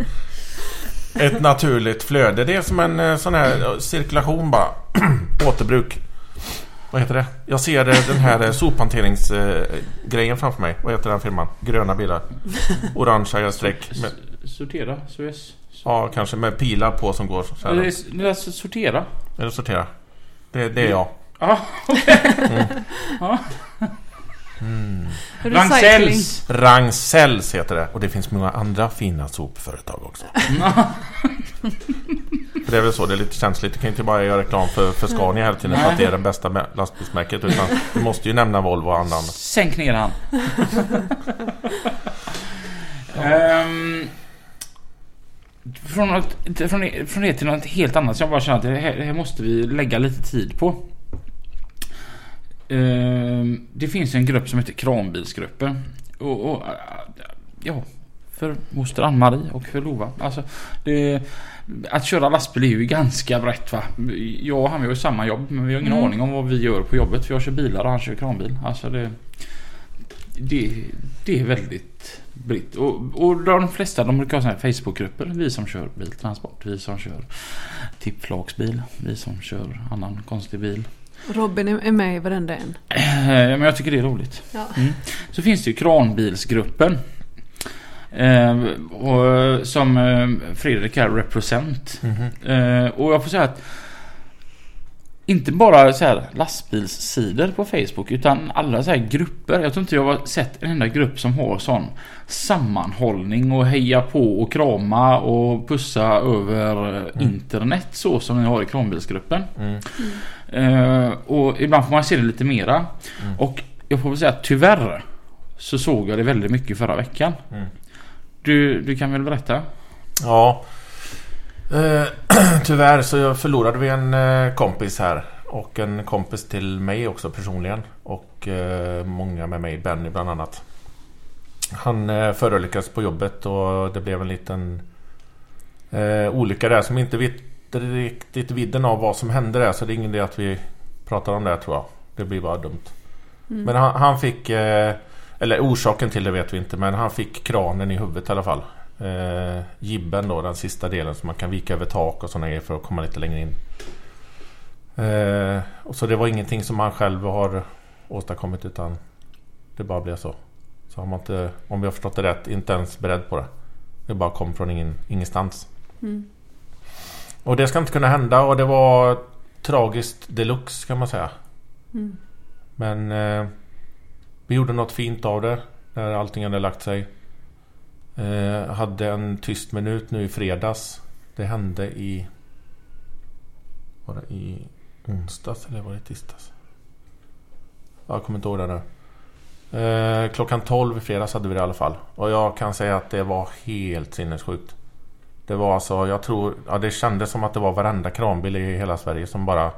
ett naturligt flöde. Det är som en eh, sån här cirkulation bara. Återbruk. Vad heter det? Jag ser eh, den här eh, sophanteringsgrejen framför mig. Vad heter den firman? Gröna bilar. Orangea streck. Sortera. Är, ja, kanske med pilar på som går så här. sortera. Eller sortera. Det, det är jag. Ja, Recycling. Ragn-Sells. Ragn-Sells heter det. Och det finns många andra fina sopföretag också. För det är väl så, det är lite känsligt. Du kan ju inte bara göra reklam för, för Scania hela tiden för att det är det bästa mä- lastbilsmärket. Utan du måste ju nämna Volvo och andra. Sänk ner han. Ehm, från, något, från, från det till något helt annat som jag bara känner att det här, det här måste vi lägga lite tid på. Ehm, det finns en grupp som heter Kranbilsgruppen. Och, och, ja, för moster Ann-Marie och för Lova. Alltså, det, att köra lastbil är ju ganska brett va. Jag och han vi har ju samma jobb men vi har ingen Mm. aning om vad vi gör på jobbet. För jag kör bilar och han kör kranbil. Alltså det, det, det är väldigt brett. Och, och de flesta de brukar ha såna här Facebookgrupper. Vi som kör biltransport. Vi som kör tippflaksbil. Vi som kör annan konstig bil. Robin är med i varenda en. Eh, Men jag tycker det är roligt. Ja. Mm. Så finns det ju kranbilsgruppen. Eh, och, som eh, Fredrik här represent. Mhm. Eh, och jag får säga att inte bara så här lastbilssidor på Facebook utan alla så här grupper. Jag tror inte jag har sett en enda grupp som har sån sammanhållning och heja på och krama och pussa över eh, internet så som ni har i kranbilsgruppen. Mm. Eh, och ibland får man se det lite mera. Mm. Och jag får väl säga att tyvärr så såg jag det väldigt mycket förra veckan. Mm. Du, du kan väl berätta? Ja. Eh, tyvärr så förlorade vi en eh, kompis här. Och en kompis till mig också personligen. Och eh, många med mig, Benny bland annat. Han eh, förolyckades på jobbet och det blev en liten eh, olycka där som inte vet riktigt vidden av vad som hände där. Så det är ingen idé att vi pratar om det tror jag. Det blir bara dumt. Men han, han fick... Eh, eller orsaken till det vet vi inte men han fick kranen i huvudet i alla fall. Eh, gibben då, den sista delen som man kan vika över tak och sådana grejer för att komma lite längre in. Eh, och så det var ingenting som han själv har åstadkommit utan det bara blev så. Så har man inte, om vi har förstått det rätt, inte ens beredd på det. Det bara kom från ingen, ingenstans. Mm. Och det ska inte kunna hända och det var tragiskt deluxe kan man säga. Mm. Men eh, vi gjorde något fint av det när allting hade lagt sig. Eh, hade en tyst minut nu i fredags. Det hände i... Var det i onsdags eller var det tisdags? Ja, Jag kommer inte ihåg det nu. Eh, klockan 12 i fredags hade vi det i alla fall. Och jag kan säga att det var helt sinnessjukt. Det var alltså, jag tror, ja det kändes som att det var varenda kranbil i hela Sverige som bara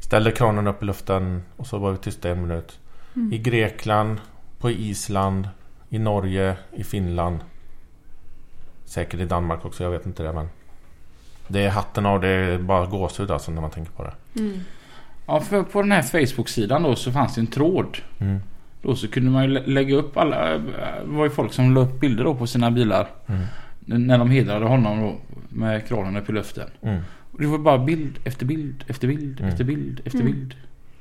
Ställde kranen upp i luften och så var vi tysta en minut. I Grekland, på Island, i Norge, i Finland. Säkert i Danmark också, jag vet inte det men. Det är hatten av, det är bara gåshud alltså när man tänker på det. Mm. Ja, för på den här Facebook-sidan då så fanns det en tråd. Mm. Då så kunde man ju lä- lägga upp alla... Det var ju folk som la upp bilder då på sina bilar. Mm. När de hedrade honom då med kranen upp i luften. Mm. Och det var bara bild efter bild efter bild Mm. efter bild efter Mm. bild.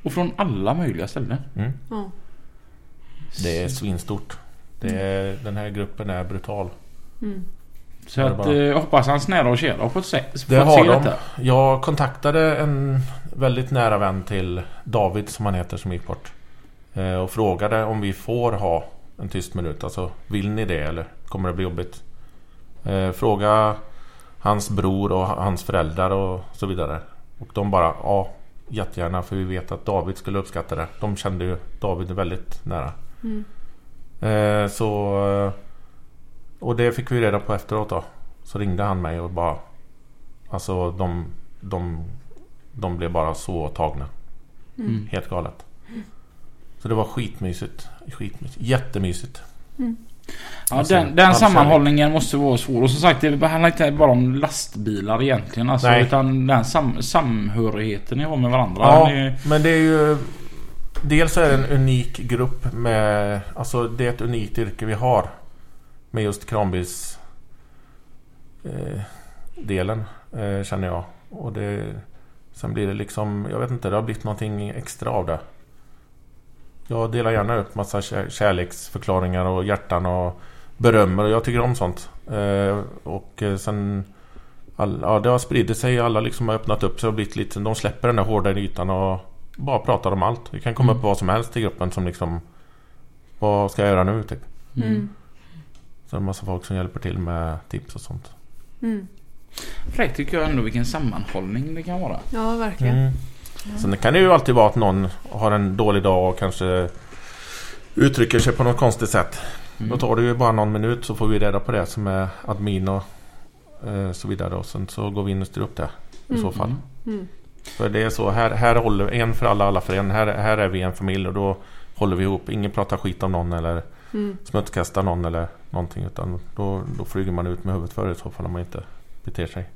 Och från alla möjliga ställen. Mm. Ja. Det är svinstort. Det är, den här gruppen är brutal. Mm. Så att, bara- eh, hoppas hans nära och kära har fått se, fått Det har se de. detta. Jag kontaktade en väldigt nära vän till David som han heter som gick bort. Eh, och frågade om vi får ha en tyst minut. Alltså vill ni det eller kommer det bli jobbigt? Eh, fråga hans bror och hans föräldrar och så vidare. Och de bara ja jättegärna för vi vet att David skulle uppskatta det. De kände ju David väldigt nära. Mm. Eh, så eh, Och det fick vi reda på efteråt då. Så ringde han mig och bara Alltså de De, de blev bara så tagna. Mm. Helt galet. Så det var skitmysigt. skitmysigt. Jättemysigt. Ja, Alltså, den, den all sammanhållningen måste vara svår. Och som sagt, det handlar inte bara om lastbilar egentligen. Alltså, Nej. utan den sam, samhörigheten ni har med varandra. Ja, är- men det är ju Dels är det en unik grupp med Alltså det är ett unikt yrke vi har Med just kranbils eh, Delen eh, Känner jag Och det Sen blir det liksom Jag vet inte Det har blivit någonting extra av det Jag delar gärna upp massa kär- kärleksförklaringar och hjärtan och Berömmer och jag tycker om sånt eh, Och eh, sen all, ja, det har spridit sig. Alla liksom har öppnat upp sig och blivit lite... De släpper den där hårda ytan och bara pratar om allt. Det kan komma Mm. upp vad som helst i gruppen som liksom... Vad ska jag göra nu typ? Mm. Så det är en massa folk som hjälper till med tips och sånt. Mm. Fräckt tycker jag ändå vilken sammanhållning det kan vara. Ja, verkligen. Mm. Sen kan det ju alltid vara att någon har en dålig dag och kanske uttrycker sig på något konstigt sätt. Mm. Då tar det ju bara någon minut så får vi reda på det som är admin och eh, så vidare. Och sen så går vi in och styr upp det i så Mm. fall. Mm. För det är så, här, här håller en för alla, alla för en. Här, här är vi en familj och då håller vi ihop. Ingen pratar skit om någon eller Mm. smutskastar någon eller någonting. Utan då, då flyger man ut med huvudet före i så fall om man inte beter sig.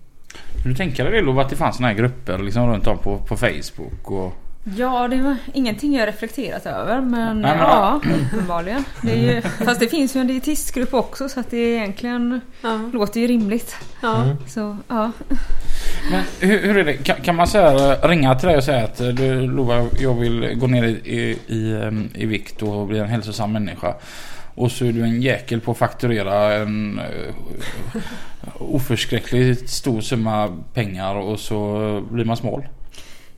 Kan du tänka dig det Lov att det fanns såna här grupper liksom runt om på, på Facebook och... Ja, det var ingenting jag reflekterat över men, Nej, men- ja, uppenbarligen. Det är ju, fast det finns ju en dietistgrupp också så att det egentligen Ja. låter ju rimligt. Ja. Så ja. Men hur, hur är det? Kan, kan man säga, ringa till dig och säga att eh, du Lova, jag vill gå ner i, i, i, em, i vikt och bli en hälsosam människa. Och så är du en jäkel på att fakturera en uh, oförskräckligt stor summa pengar och så blir man smal.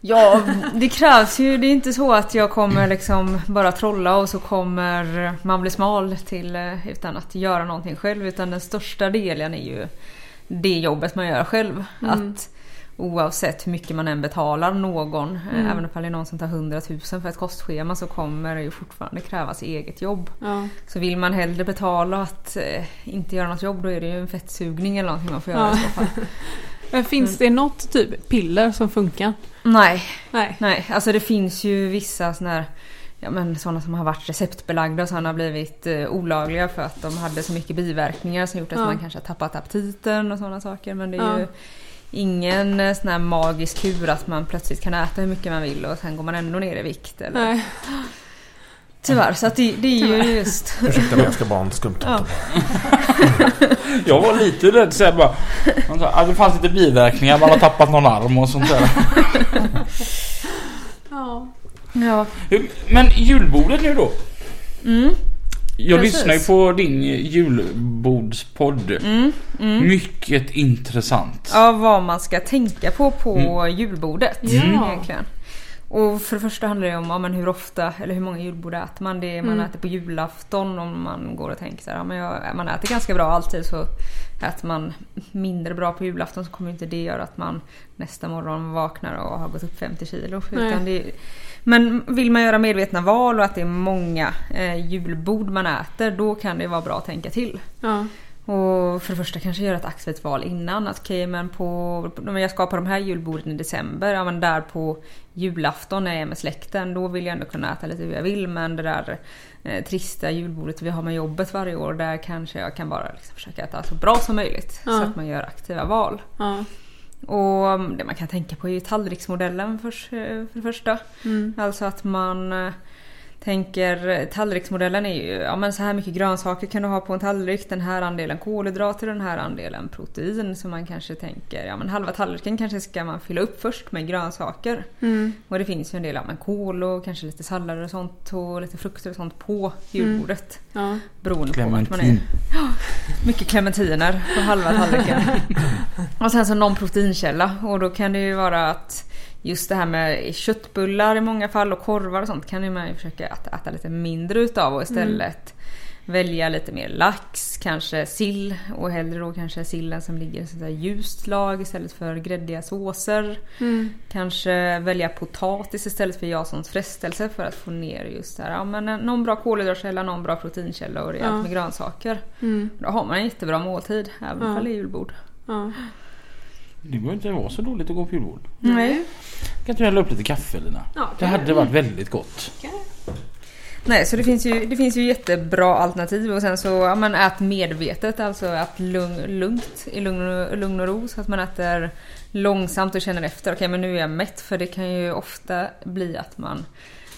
Ja, det krävs ju. Det är inte så att jag kommer liksom bara trolla och så kommer man bli smal till eh, utan att göra någonting själv. Utan den största delen är ju det jobbet man gör själv. Mm. Att oavsett hur mycket man än betalar någon, eh, Mm. även om det är någon som tar 100 000 för ett kostschema så kommer det ju fortfarande krävas eget jobb. Ja. Så vill man hellre betala att eh, inte göra något jobb då är det ju en fettsugning eller någonting man får göra Ja. i så fall. Men finns det något typ piller som funkar? Nej, Nej. Nej, alltså det finns ju vissa såna här Ja men sådana som har varit receptbelagda och sådana har blivit eh, olagliga för att de hade så mycket biverkningar som gjort att Ja. man kanske har tappat aptiten och sådana saker. Men det är Ja. ju ingen eh, sån här magisk kur att man plötsligt kan äta hur mycket man vill och sen går man ändå ner i vikt. Eller? Nej. Tyvärr, så att det, det är ju just... Ursäkta mig, jag ska bara ha en skumtomte Ja. Jag var lite rädd så jag bara... Man sa, det fanns lite biverkningar, man har tappat någon arm och sånt där. Ja. Ja. Men julbordet nu då? Mm, Jag Precis. lyssnar ju på din julbordspodd. mm, mm. Mycket intressant. Ja, vad man ska tänka på på julbordet Ja. egentligen. Och för det första handlar det om ja, men hur ofta eller hur många julbord äter man. Det man Mm. äter på julafton om man går och tänker så här, ja, men jag, man äter ganska bra alltid så äter man mindre bra på julafton så kommer inte det göra att man nästa morgon vaknar och har gått upp 50 kilo. Det, men vill man göra medvetna val och att det är många eh, julbord man äter då kan det vara bra att tänka till. Ja. Och för det första kanske göra ett aktivt val innan. Att okej men på, men jag ska på de här julborden i december. Ja men där på julafton när jag är med släkten. Då vill jag ändå kunna äta lite hur jag vill. Men det där eh, trista julbordet vi har med jobbet varje år. Där kanske jag kan bara liksom försöka äta så bra som möjligt. Ja. Så att man gör aktiva val. Ja. Och mm, det man kan tänka på är ju tallriksmodellen för, för det första. Mm. Alltså att man eh, tänker tallriksmodellen är ju, ja men så här mycket grönsaker kan du ha på en tallrik. Den här andelen kolhydrater och den här andelen protein. Så man kanske tänker, ja men halva tallriken kanske ska man fylla upp först med grönsaker. Mm. Och det finns ju en del, ja men kål och kanske lite sallader och sånt och lite frukter och sånt på julbordet. Ja. Beroende på vart man är. Clementin. Mycket clementiner på halva tallriken. och sen så någon proteinkälla och då kan det ju vara att just det här med köttbullar i många fall och korvar och sånt kan ju man ju försöka äta, äta lite mindre utav och istället välja lite mer lax, kanske sill och hellre då kanske sillen som ligger i ljust lag istället för gräddiga såser. Mm. Kanske välja potatis istället för Jasons frestelse för att få ner just det här. Ja, men en- någon bra kolhydratkälla, någon bra proteinkälla och rejält Ja. med grönsaker. Mm. Då har man en jättebra måltid även Ja. om det är julbord. Ja. Det behöver inte vara så dåligt att gå på julbord. Nej. Kan inte du hälla upp lite kaffe Lina? Ja, Det hade varit väldigt gott. Nej, så det finns, ju, det finns ju jättebra alternativ och sen så ja, man ät medvetet, alltså att lugn, lugnt i lugn och, lugn och ro så att man äter långsamt och känner efter. Okej, men nu är jag mätt för det kan ju ofta bli att man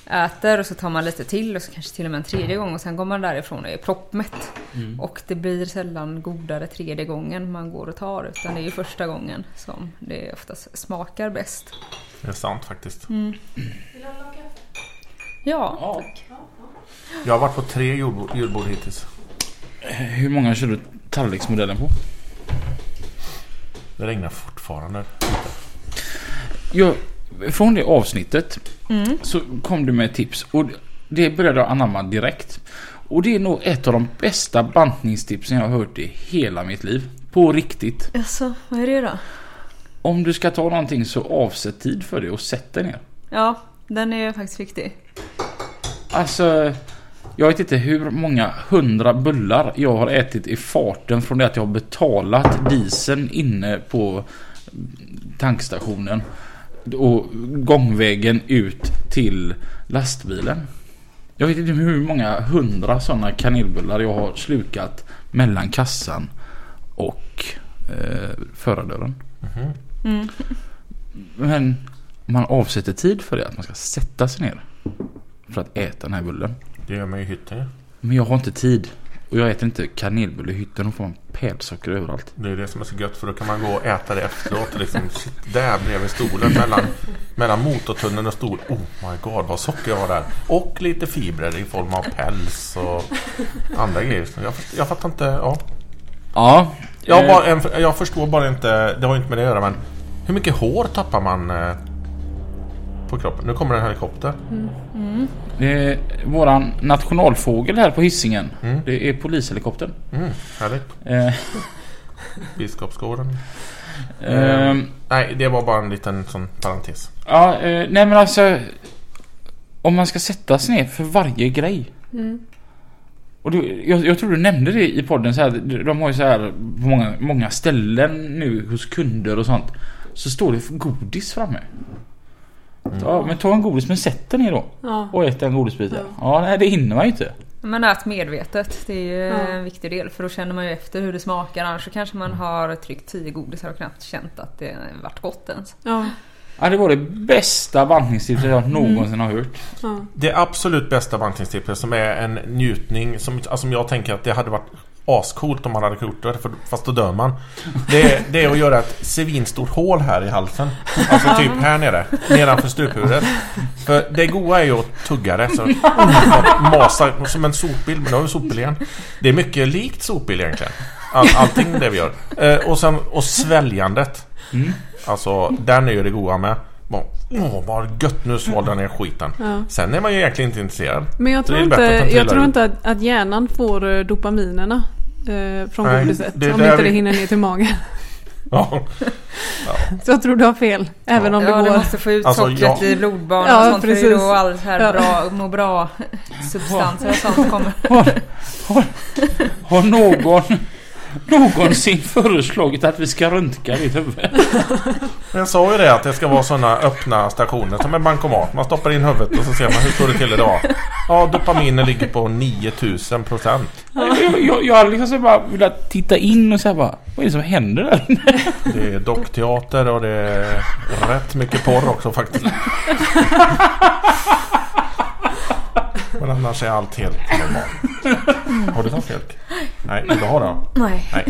äter och så tar man lite till och så kanske till och med en tredje gång och sen går man därifrån och är proppmätt. Och det blir sällan godare tredje gången man går och tar utan det är ju första gången som det oftast smakar bäst. Det är sant faktiskt. Ja, Ja. Jag har varit på tre julbord, julbord hittills. Hur många kör du tallriksmodellen på? Det regnar fortfarande. Jag, från det avsnittet Mm. så kom du med tips och det började jag anamma direkt. Och det är nog ett av de bästa bantningstipsen jag har hört i hela mitt liv. På riktigt. Jaså, vad är det då? Om du ska ta någonting så avsätt tid för det och sätt dig ner. Ja, den är faktiskt viktig. Alltså, jag vet inte hur många hundra bullar jag har ätit i farten från det att jag har betalat dieseln inne på tankstationen och gångvägen ut till lastbilen. Jag vet inte hur många hundra sådana kanelbullar jag har slukat mellan kassan och eh, förardörren. Mm. Men man avsätter tid för det, att man ska sätta sig ner för att äta den här bullen. Det gör man ju i hytten. Men jag har inte tid. Och jag äter inte kanelbulle i hytten. Då får man pälsocker överallt. Det är det som är så gött för då kan man gå och äta det efteråt. och Liksom, shit, där bredvid stolen mellan, mellan motortunneln och stol. Oh my god vad socker jag har där. Och lite fibrer i form av päls och andra grejer. Jag, jag fattar inte. Ja. Ja. Jag, eh, bara, jag förstår bara inte. Det har inte med det att göra men. Hur mycket hår tappar man eh, på kroppen? Nu kommer en helikopter. eh, våran nationalfågel här på hissingen. Mm. Det är polishelikoptern. Mm, härligt. Eh, Biskopsgården. eh, Nej, det var bara en liten sån parentes. ja, eh, nej men alltså. Om man ska sätta sig ner för varje grej. Mm. Och du, jag, jag tror du nämnde det i podden så här, De har ju så här på många, många ställen nu hos kunder och sånt. Så står det godis framme. Ja, men ta en godis men sätt den ner då. Ja. Och ät en godisbit. Ja. Ja. nej det hinner man ju inte. Men ät medvetet, det är ju Ja. en viktig del för då känner man ju efter hur det smakar. Annars så kanske man har tryckt 10 godisar och knappt känt att det varit gott ens. Ja. Ja, det var det bästa bantningstipset jag någonsin har hört. Ja. Det absolut bästa bantningstipset som är en njutning som, alltså, som jag tänker att det hade varit ascoolt om man hade gjort det för, fast då dör man. Det, är- det är att göra ett svinstort hål här i halsen. Alltså typ här nere. Nedanför struphuvudet. För det goa är ju att tugga det. Så, masa som en sopbil. Men nu har vi sopbil igen. Det är mycket likt sopbil egentligen. All, allting det vi gör. Eh, och sen och sväljandet. Mm. Alltså den är ju det goa med. Åh vad gött nu svalde jag ner skiten. Ja. Sen är man ju egentligen inte intresserad. Men jag det tror inte, jag tror inte att, att hjärnan får eh, dopaminerna eh, från Nej, godiset. det om inte det vi- hinner ner till magen. Ja. Så jag tror du har fel. Även om det ja, du går. måste få ut Alltså, sockret i blodbanan Ja, och sånt. För det precis. då allt här Ja. bra, må bra substanser och sånt kommer. Har, har, har någon någonsin föreslagit att vi ska röntga ditt huvud? Jag sa ju det att det ska vara sådana öppna stationer som en bankomat. Man stoppar in huvudet och så ser man hur står det till idag. Ja, dopaminen ligger på 9000 procent. Jag, jag, jag hade liksom bara velat titta in och säga bara Vad är det som händer där? Det är dockteater och det är rätt mycket porr också faktiskt. Men annars är allt helt normalt. Har du tagit mjölk? Nej, inte har det. Nej. Nej,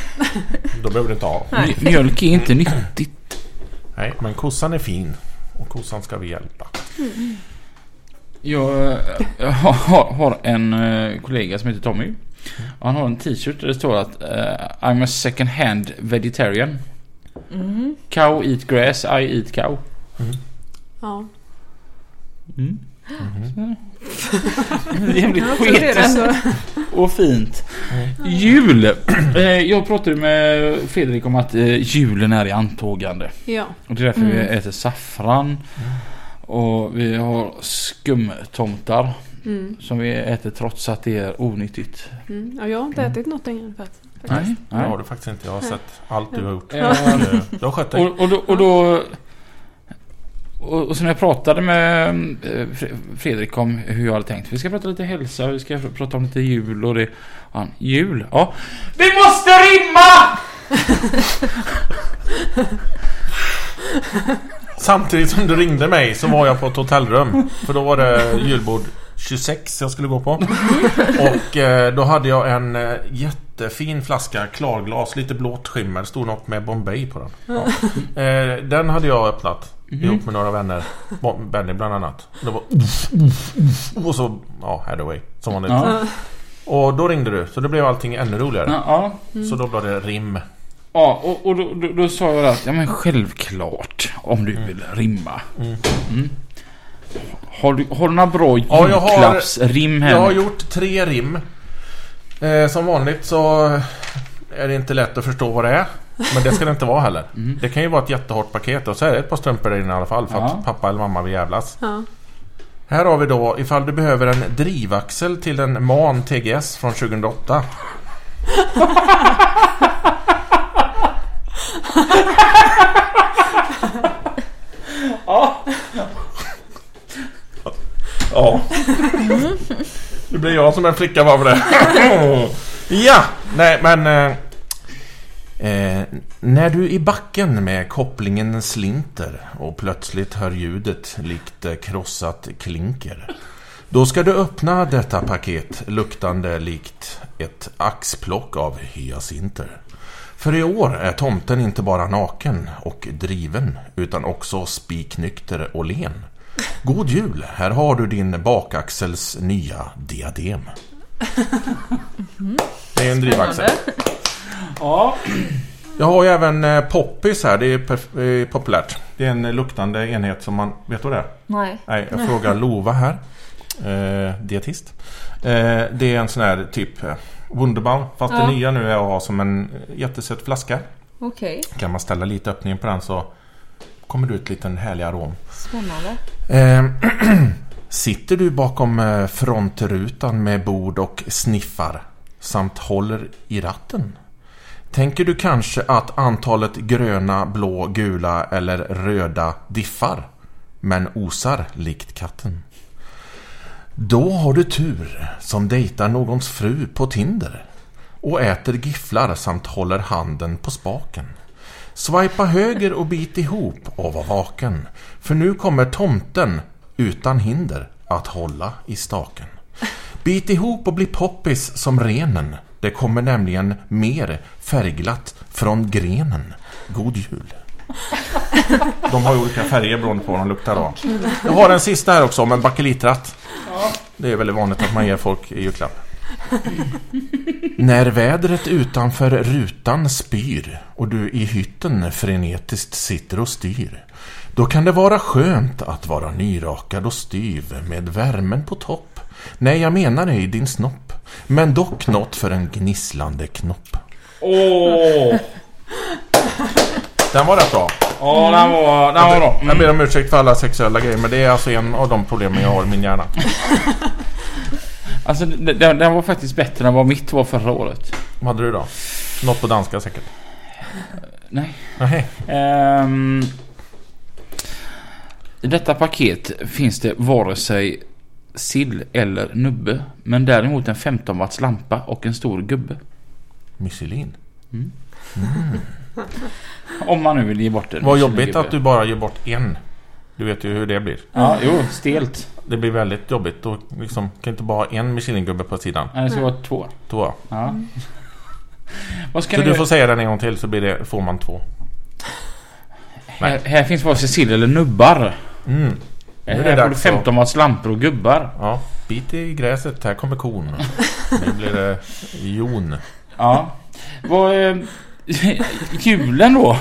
då behöver du inte ha. Mjölk är inte nyttigt. Nej, men kossan är fin. Och kossan ska vi hjälpa. Jag eh, har, har en eh, kollega som heter Tommy. Han har en t-shirt där det står att eh, I'm a second hand vegetarian. Mm. Cow eat grass, I eat cow. Ja. Mm. Det är jävligt poetiskt och fint. Jul! Eh, Jag pratade med Fredrik om att eh, julen är i antågande. Ja. Och det är därför Mm. vi äter saffran. Och vi har skumtomtar Mm. som vi äter trots att det är onyttigt. Mm. ja. Jag har inte ätit något än faktiskt. Nej. Det har du faktiskt inte. Jag har sett allt du har gjort. Eh, Du har skött dig. Och, och, då, och då... Och, och så när jag pratade med eh, Fre- Fredrik om hur jag hade tänkt. Vi ska prata lite hälsa, vi ska prata om lite jul och det... Han, jul? Ja. Vi måste rimma! Samtidigt som du ringde mig så var jag på ett hotellrum. För då var det julbord 26 jag skulle gå på. Och eh, då hade jag en eh, jättefin flaska klarglas, lite blått skimmer. Stod något med Bombay på den. Ja. Den hade jag öppnat. Ihop med några vänner. Benny bland annat. Det var Och så, ja, Hathaway. Som vanligt. Ja. Och då ringde du. Så då blev allting ännu roligare. Ja, ja. Så då blev det rim. ja och, och då, då, då sa jag att ja men självklart om du vill rimma. Mm. Har, du, har du några bra Ja, jag har- julklappsrim här Jag har gjort tre rim. Eh, som vanligt så är det inte lätt att förstå vad det är. Men det ska det inte vara heller. Det kan ju vara ett jättehårt paket och så är det ett par strumpor där inne i alla fall för Ja. att pappa eller mamma vill jävlas. Ja. Här har vi då ifall du behöver en drivaxel till en MAN TGS från 2008. Ja. Det blir jag som en flicka bara för det. Ja, nej men... Eh, när du i backen med kopplingen slinter och plötsligt hör ljudet likt eh, krossat klinker. Då ska du öppna detta paket luktande likt ett axplock av hyacinter. För i år är tomten inte bara naken och driven utan också spiknykter och len. God jul! Här har du din bakaxels nya diadem. Det är en drivaxel. Ja. Jag har ju även eh, Poppis här. Det är populärt. Det är en luktande enhet som man... Vet du det? Nej. Nej, jag frågar Lova här. Eh, dietist. Eh, det är en sån här typ eh, Wunderbaum. Fast Ja. det nya nu är att ha som en jättesöt flaska. Okej. Kan man ställa lite öppning på den så kommer det ut lite en härlig arom. Spännande. Eh, sitter du bakom eh, frontrutan med bord och sniffar samt håller i ratten? Tänker du kanske att antalet gröna, blå, gula eller röda diffar men osar likt katten? Då har du tur som dejtar någons fru på Tinder och äter gifflar samt håller handen på spaken. Swipa höger och bit ihop och var vaken. För nu kommer tomten utan hinder att hålla i staken. Bit ihop och bli poppis som renen. Det kommer nämligen mer färgglatt från grenen. God jul. De har ju olika färger beroende på vad de luktar av. Jag har en sista här också om en bakelitratt. Det är väldigt vanligt att man ger folk i julklapp. När vädret utanför rutan spyr och du i hytten frenetiskt sitter och styr. Då kan det vara skönt att vara nyrakad och styv med värmen på topp. Nej, jag menar ej din snopp. Men dock något för en gnisslande knopp. Åh! Den var rätt bra. Ja, den var, den var bra. Jag ber om ursäkt för alla sexuella grejer, men det är alltså en av de problemen jag har i min hjärna. Alltså den, den var faktiskt bättre än vad mitt var förra året. Vad hade du då? Något på danska säkert? Nej. Nej. Ehm, I detta paket finns det vare sig sill eller nubbe. Men däremot en 15 watts lampa och en stor gubbe. Michelin. Om man nu vill ge bort en. Vad jobbigt gubbe. att du bara ger bort en. Du vet ju hur det blir. Ja, jo, stelt. Det blir väldigt jobbigt. Då liksom, kan inte bara ha en Michelin-gubbe på sidan. Nej, Det ska vara två. Två. Ja. Vad ska Så du göra? får säga den en gång till så blir det, får man två. Här, här finns vare sill eller nubbar. Mm. Här Nu är är det att- 15 watts lampor och gubbar. Ja, bit i gräset. Här kommer kon. Nu blir det jon. Ja. Vad... Eh, julen då?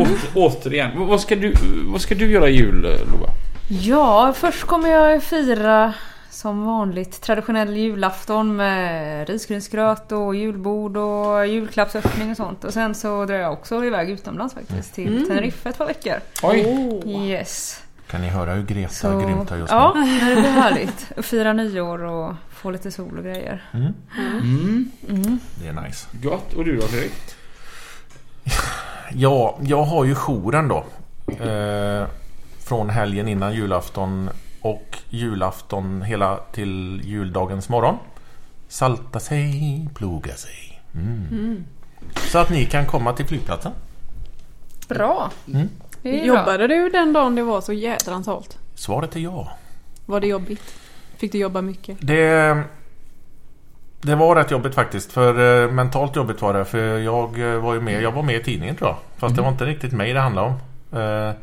Åter, återigen. Vad- ska, du, vad ska du göra i jul, Lova? Ja, först kommer jag fira som vanligt traditionell julafton med risgrynsgröt och julbord och julklappsöppning och sånt. Och sen så drar jag också iväg utomlands faktiskt till Mm. Tenerife ett par veckor. Oj. Yes. Kan ni höra hur Greta Så, grymtar just nu? ja, det blir härligt. Fira nyår och få lite sol och grejer. Mm. Mm. Mm. Det är nice. Gott. Och du då, Fredrik? Ja, jag har ju jouren då. Eh, från helgen innan julafton och julafton hela till juldagens morgon. Salta sig, ploga sig. Mm. Mm. Så att ni kan komma till flygplatsen. Bra. Mm. Jobbade du den dagen det var så jädrans halt? Svaret är ja. Var det jobbigt? Fick du jobba mycket? Det, det var rätt jobbigt faktiskt. För eh, mentalt jobbigt var det. För jag eh, var ju med, jag var med i tidningen tror jag. Fast det var inte riktigt mig det handlade om. Eh,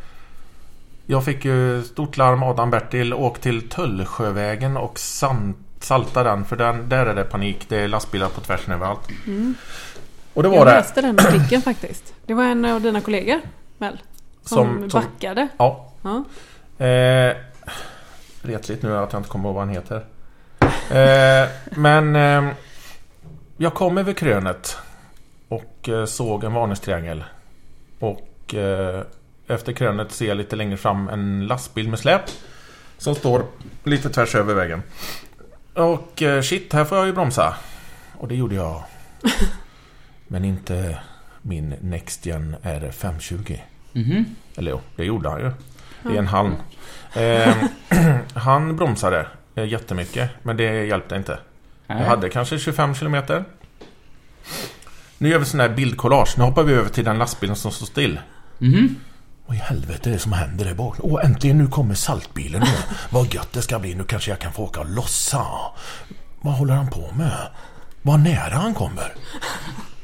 jag fick ju stort larm Adam Bertil. Åk till Tullsjövägen och sant, salta den. För den, där är det panik. Det är lastbilar på tvärsen överallt. Mm. Och det var Jag det. läste den artikeln faktiskt. Det var en av dina kollegor väl? Som, Som, backade. ja. Ja. Eh, retligt nu att jag inte kommer ihåg vad han heter. Eh, men eh, jag kom över krönet och eh, såg en varningstriangel. Och eh, efter krönet ser jag lite längre fram en lastbil med släp. Som står lite tvärs över vägen. Och eh, shit, här får jag ju bromsa. Och det gjorde jag. Men inte min NextGen R520. Mhm. Eller jo, det gjorde han ju. Det är en halm. Eh, han bromsade eh, jättemycket, men det hjälpte inte. Jag Nej. hade kanske 25 kilometer. Nu gör vi sån här bildkollage. Nu hoppar vi över till den lastbilen som står still. Mhm. Vad i helvete är det som händer där bak? Åh, äntligen nu kommer saltbilen nu. Vad gött det ska bli. Nu kanske jag kan få åka och lossa. Vad håller han på med? Vad nära han kommer.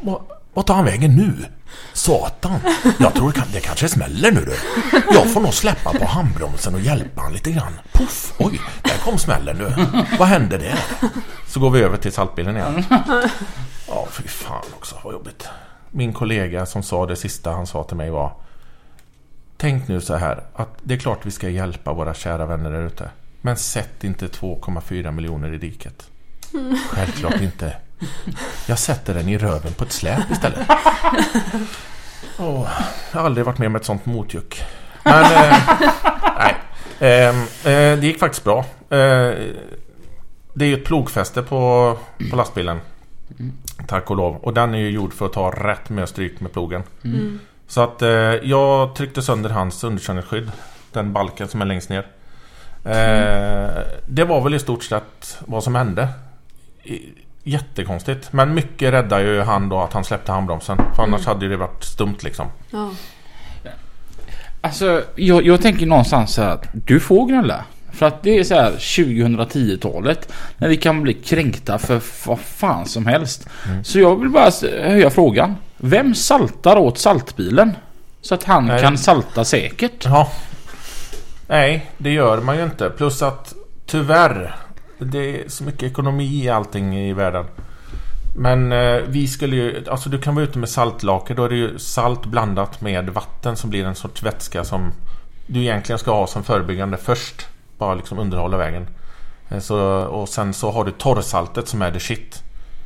Vad, vad tar han vägen nu? Satan. Jag tror det, kan, det kanske smäller nu du. Jag får nog släppa på handbromsen och hjälpa han lite grann. Puff! Oj, där kom smällen nu. Vad hände där? Så går vi över till saltbilen igen. Ja, fy fan också. Vad jobbigt. Min kollega som sa det sista han sa till mig var Tänk nu så här att det är klart vi ska hjälpa våra kära vänner där ute. Men sätt inte 2,4 miljoner i diket. Självklart inte. Jag sätter den i röven på ett släp istället. Åh, jag har aldrig varit med om ett sånt motjuck. Men, eh, nej. Ehm, eh, det gick faktiskt bra. Eh, det är ju ett plogfäste på, på lastbilen. Tack och lov. Och den är ju gjord för att ta rätt med stryk med plogen. Mm. Så att eh, jag tryckte sönder hans underkänningsskydd. Den balken som är längst ner. Eh, det var väl i stort sett vad som hände. Jättekonstigt. Men mycket räddade ju han då att han släppte handbromsen. För annars hade ju det varit stumt liksom. Ja. Alltså, jag, jag tänker någonstans så här att du får gnälla. För att det är så här 2010-talet när vi kan bli kränkta för vad fan som helst. Mm. Så jag vill bara höja frågan. Vem saltar åt saltbilen? Så att han Nej. kan salta säkert. Ja. Nej, det gör man ju inte. Plus att tyvärr. Det är så mycket ekonomi i allting i världen. Men eh, vi skulle ju... Alltså du kan vara ute med saltlaker. Då är det ju salt blandat med vatten som blir en sorts vätska som du egentligen ska ha som förebyggande först. Bara liksom underhålla vägen. Eh, Så, och sen så har du torrsaltet som är the shit.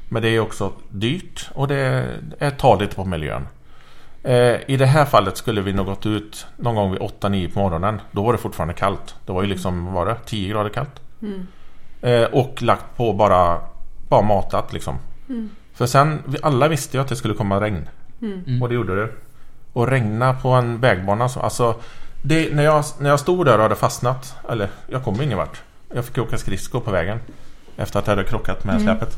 Men det är också dyrt och det är taligt på miljön. Eh, I det här fallet skulle vi nog gått ut någon gång vid 8-9 på morgonen. Då var det fortfarande kallt. Det var ju liksom, vad var det? 10 grader kallt. Mm. Eh, och lagt på bara, bara matat liksom. Mm. För sen, vi alla visste ju att det skulle komma regn. Mm. Och det gjorde det. Och regna på en vägbana så, alltså det, när, jag, när jag stod där och hade fastnat, eller jag kom ingen vart. Jag fick åka skridskor på vägen. Efter att jag hade krockat med Mm. släpet.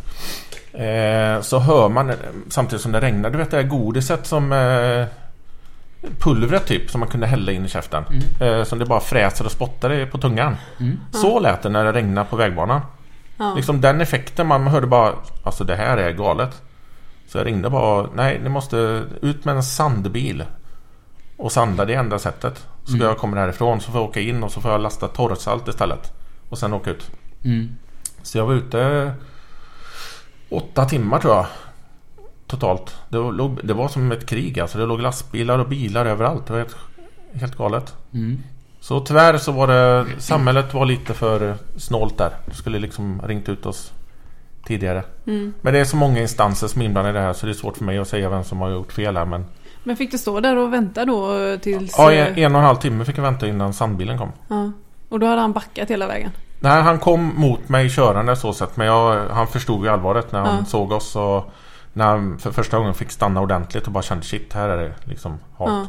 Eh, så hör man samtidigt som det regnar. Du vet det här godiset som eh, pulvret typ som man kunde hälla in i käften. Eh, som det bara fräser och spottar på tungan. Mm. Så lät det när det regnade på vägbanan. Ja. Liksom den effekten, man hörde bara Alltså det här är galet. Så jag ringde bara Nej, ni måste ut med en sandbil. Och sanda det enda sättet. Så Mm. jag kommer härifrån så får jag åka in och så får jag lasta torrsalt istället. Och sen åka ut. Mm. Så jag var ute åtta timmar tror jag. Totalt. Det var, låg- det var som ett krig alltså. Det låg lastbilar och bilar överallt. Det var helt, helt galet. Mm. Så tyvärr så var det Samhället var lite för snålt där. Skulle liksom ringt ut oss tidigare. Mm. Men det är så många instanser som är inblandade i det här så det är svårt för mig att säga vem som har gjort fel här. Men Men fick du stå där och vänta då tills... ja, eh, en, en och en halv timme fick jag vänta innan sandbilen kom. ja. Och då hade han backat hela vägen? Nej, han kom mot mig körande så sett. Men jag, han förstod ju allvaret när han Ja. såg oss. Och när han för första gången fick stanna ordentligt och bara kände shit, här är det liksom halt. Ja.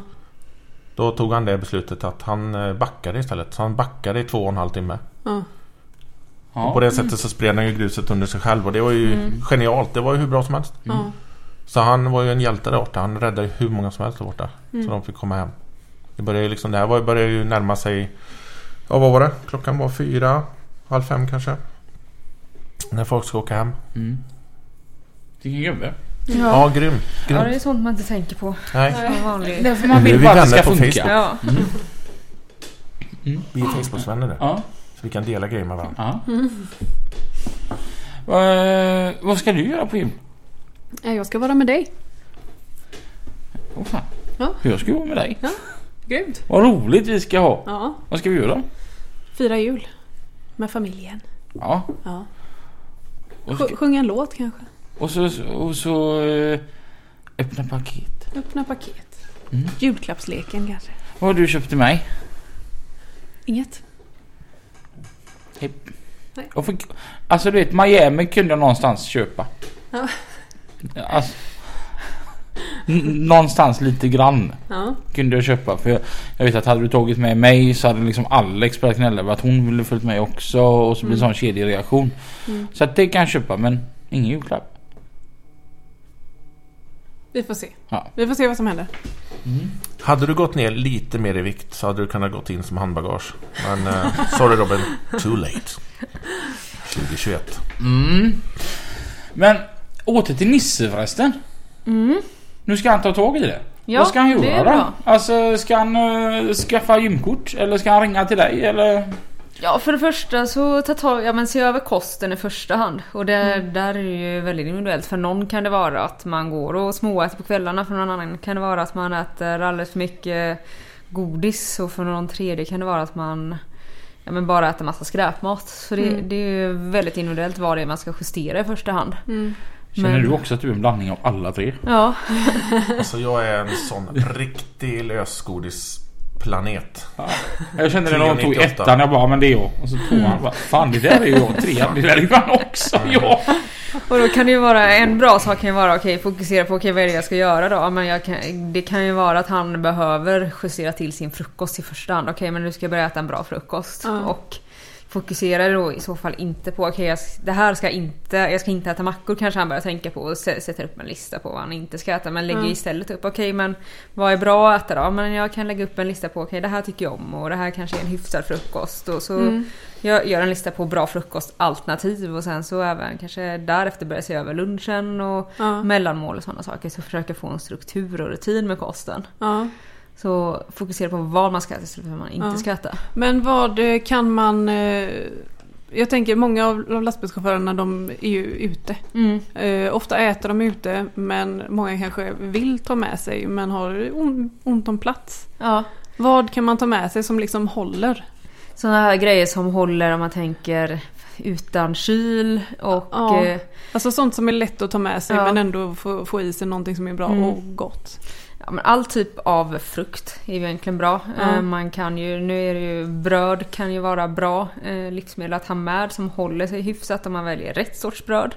Då tog han det beslutet att han eh, backade istället. Så han backade i två och en halv timme. Ja. Och på det sättet så spred han ju gruset under sig själv. Och det var ju Mm. genialt. Det var ju hur bra som helst. Så han var ju en hjälte där borta. Han räddade hur många som helst där borta. Mm. Så de fick komma hem. Det började ju liksom, det här var ju- började ju närma sig... Ja, vad var det? Klockan var fyra, halv fem kanske. När folk ska åka hem. Mm. Vilken gubbe. Ja, Ja. grym. ja, grym. det är sånt man inte tänker på. Nej, Som vanlig. Därför man är vill vi bara att det ska på funka. Facebook. Ja. vi är Facebooksvänner nu. Ja. Så vi kan dela grejer med varandra. ja. Vad- vad ska du göra på gym? Ja, Jag ska vara med dig. Åh fan. Ja. Jag ska gå med dig. Grymt. Vad roligt vi ska ha. Ja. Vad ska vi göra? Fira jul. Med familjen. Ja. Ja. Ska, Sj- Sjunga en låt kanske. Och så, och så eh, öppna paket. Öppna paket. Mm. Julklappsleken kanske. Vad har du köpt till mig? Inget. Och för, alltså du vet, Miami kunde jag någonstans köpa. Ja. Alltså, någonstans lite grann Ja. kunde jag köpa. För jag, jag vet att hade du tagit med mig så hade liksom Alex börjat gnälla över att hon ville följt med också. Och så blir det Mm. sån kedjereaktion. Mm. Så att det kan jag köpa men ingen julklapp. Vi får se. Ja. Vi får se vad som händer. Hade du gått ner lite mer i vikt så hade du kunnat gått in som handbagage. Men eh, sorry Robin, too late. 2021. Mm. Men åter till Nisse förresten. Mm. Nu ska han ta tag i det. Ja, Vad ska han göra då? Alltså ska han uh, skaffa gymkort? Eller ska han ringa till dig? Eller? Ja, för det första så ta tag, ja men se över kosten i första hand. Och det, Mm. där är det ju väldigt individuellt. För någon kan det vara att man går och småäter på kvällarna. För någon annan kan det vara att man äter alldeles för mycket godis. Och för någon tredje kan det vara att man ja, men bara äter massa skräpmat. Så det, Mm. det är ju väldigt individuellt vad det är man ska justera i första hand. Mm. Känner Men- du också att du är en blandning av alla tre? Ja, Alltså jag är en sån riktig lösgodisplanet. Jag kände det när de tog 3,98. ettan. Jag bara, men det är jag. Och så tvåan. bara, Fan det där är jag. Trean, det där är fan också jag. och då kan det ju vara en bra sak kan ju vara okej fokusera på okej vad är det jag ska göra då? Ja, Men jag kan, det kan ju vara att han behöver justera till sin frukost i första hand. Okej men nu ska jag börja äta en bra frukost. Ja. Och fokusera då i så fall inte på okej jag, det här ska inte, jag ska inte äta mackor kanske han börjar tänka på och sä- sätter upp en lista på vad han inte ska äta. Men lägger Mm. istället upp okej men vad är bra att äta då? Men jag kan lägga upp en lista på okej det här tycker jag om och det här kanske är en hyfsad frukost. Och så Mm. jag gör en lista på bra frukostalternativ och sen så även kanske därefter börja se över lunchen och Ja. mellanmål och sådana saker. Så försöka få en struktur och rutin med kosten. Ja. Så fokusera på vad man ska äta istället för vad man inte Ja. ska äta. Men vad eh, kan man... eh, Jag tänker många av lastbilschaufförerna de är ju ute. Mm. Eh, ofta äter de ute men många kanske vill ta med sig men har on, ont om plats. Ja. Vad kan man ta med sig som liksom håller? Sådana här grejer som håller om man tänker utan kyl och... Ja. eh, Alltså sånt som är lätt att ta med sig Ja. men ändå få, få i sig någonting som är bra Mm. och gott. Ja, men all typ av frukt är ju egentligen bra. Eh, Man kan ju, nu är det ju bröd kan ju vara bra eh, livsmedel att ha med som håller sig hyfsat om man väljer rätt sorts bröd.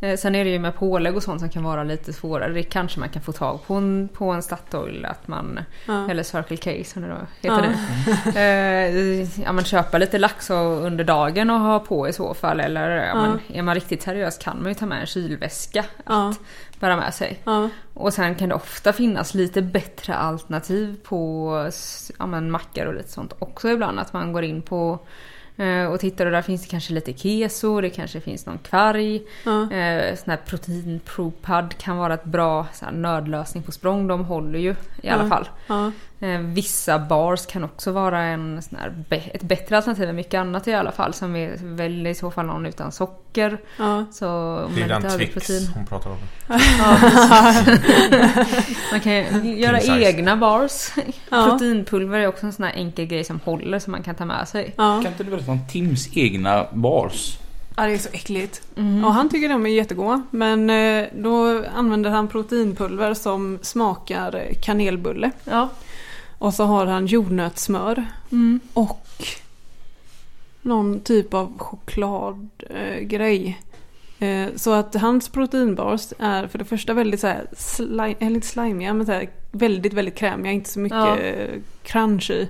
Eh, Sen är det ju med pålägg och sånt som kan vara lite svårare. Det kanske man kan få tag på en, på en Statoil att man, Ja. eller Circle K som det då heter. Eh, ja men köpa lite lax under dagen och ha på i så fall. Eller ja, men, är man riktigt seriös kan man ju ta med en kylväska. Att bära med sig. Ja. Och sen kan det ofta finnas lite bättre alternativ på ja, men mackar och lite sånt också ibland. Att man går in på eh, och tittar och där finns det kanske lite keso, det kanske finns någon kvarg. Ja. Eh, sån här protein propad kan vara ett bra så här, nödlösning på språng. De håller ju i alla Ja. fall. Ja. Eh, vissa bars kan också vara en, sån här, ett bättre alternativ än mycket annat i alla fall. Som är väl i så fall någon utan socker. Ja. Så Det är den Twix hon pratar om. Ja. Man kan göra egna bars. Ja. Proteinpulver är också en sån här enkel grej som håller som man kan ta med sig. Ja. Kan inte du berätta om Tims egna bars? Ja, det är så äckligt. Mm. Och han tycker de är jättegoda. Men eh, då använder han proteinpulver som smakar eh, kanelbulle. Ja. Och så har han jordnötssmör. Mm. Och någon typ av chokladgrej. Eh, eh, så att hans proteinbars är för det första väldigt så här, slime, eller inte slimiga men så här, väldigt väldigt krämiga. Inte så mycket Ja. crunch i.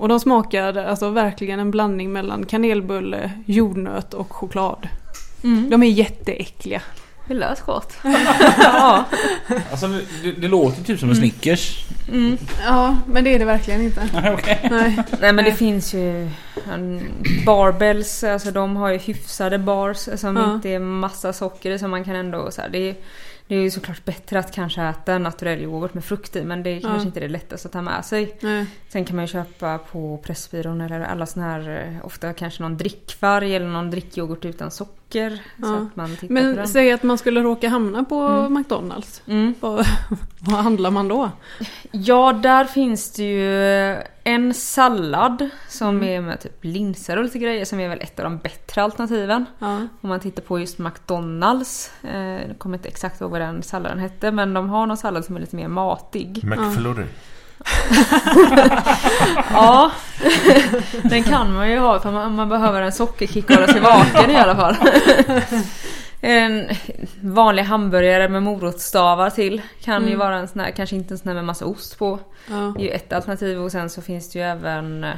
Och de smakar alltså verkligen en blandning mellan kanelbulle, jordnöt och choklad. Mm. De är jätteäckliga. Det lät gott. ja. Alltså det, det, låter typ som en Snickers. Mm. Ja, men det är det verkligen inte. Okej. Nej. Nej men det finns ju en, barbells, alltså de har ju hyfsade bars som Ja. inte är massa socker så man kan ändå så här, det, är, det är ju såklart bättre att kanske äta en naturell yoghurt med frukt i men det är Ja. kanske inte det lättaste att ta med sig. Nej. Sen kan man ju köpa på Pressbyrån eller alla såna här, eh, ofta kanske någon drickfärg eller någon drickyoghurt utan socker. Så Ja. att man tittar på Men den. säg att man skulle råka hamna på Mm. McDonalds. Mm. Vad, vad handlar man då? Ja, där finns det ju en sallad som Mm. är med typ linser och lite grejer som är väl ett av de bättre alternativen. Ja. Om man tittar på just McDonalds. Eh, jag kommer inte exakt ihåg vad den salladen hette men de har någon sallad som är lite mer matig. McFlurry. Ja, den kan man ju ha för man, man behöver en sockerkick och hålla sig vaken i alla fall. En vanlig hamburgare med morotsstavar till kan ju Mm. vara en sån här, kanske inte en sån här med massa ost på. Ja. Det är ju ett alternativ och sen så finns det ju även ja,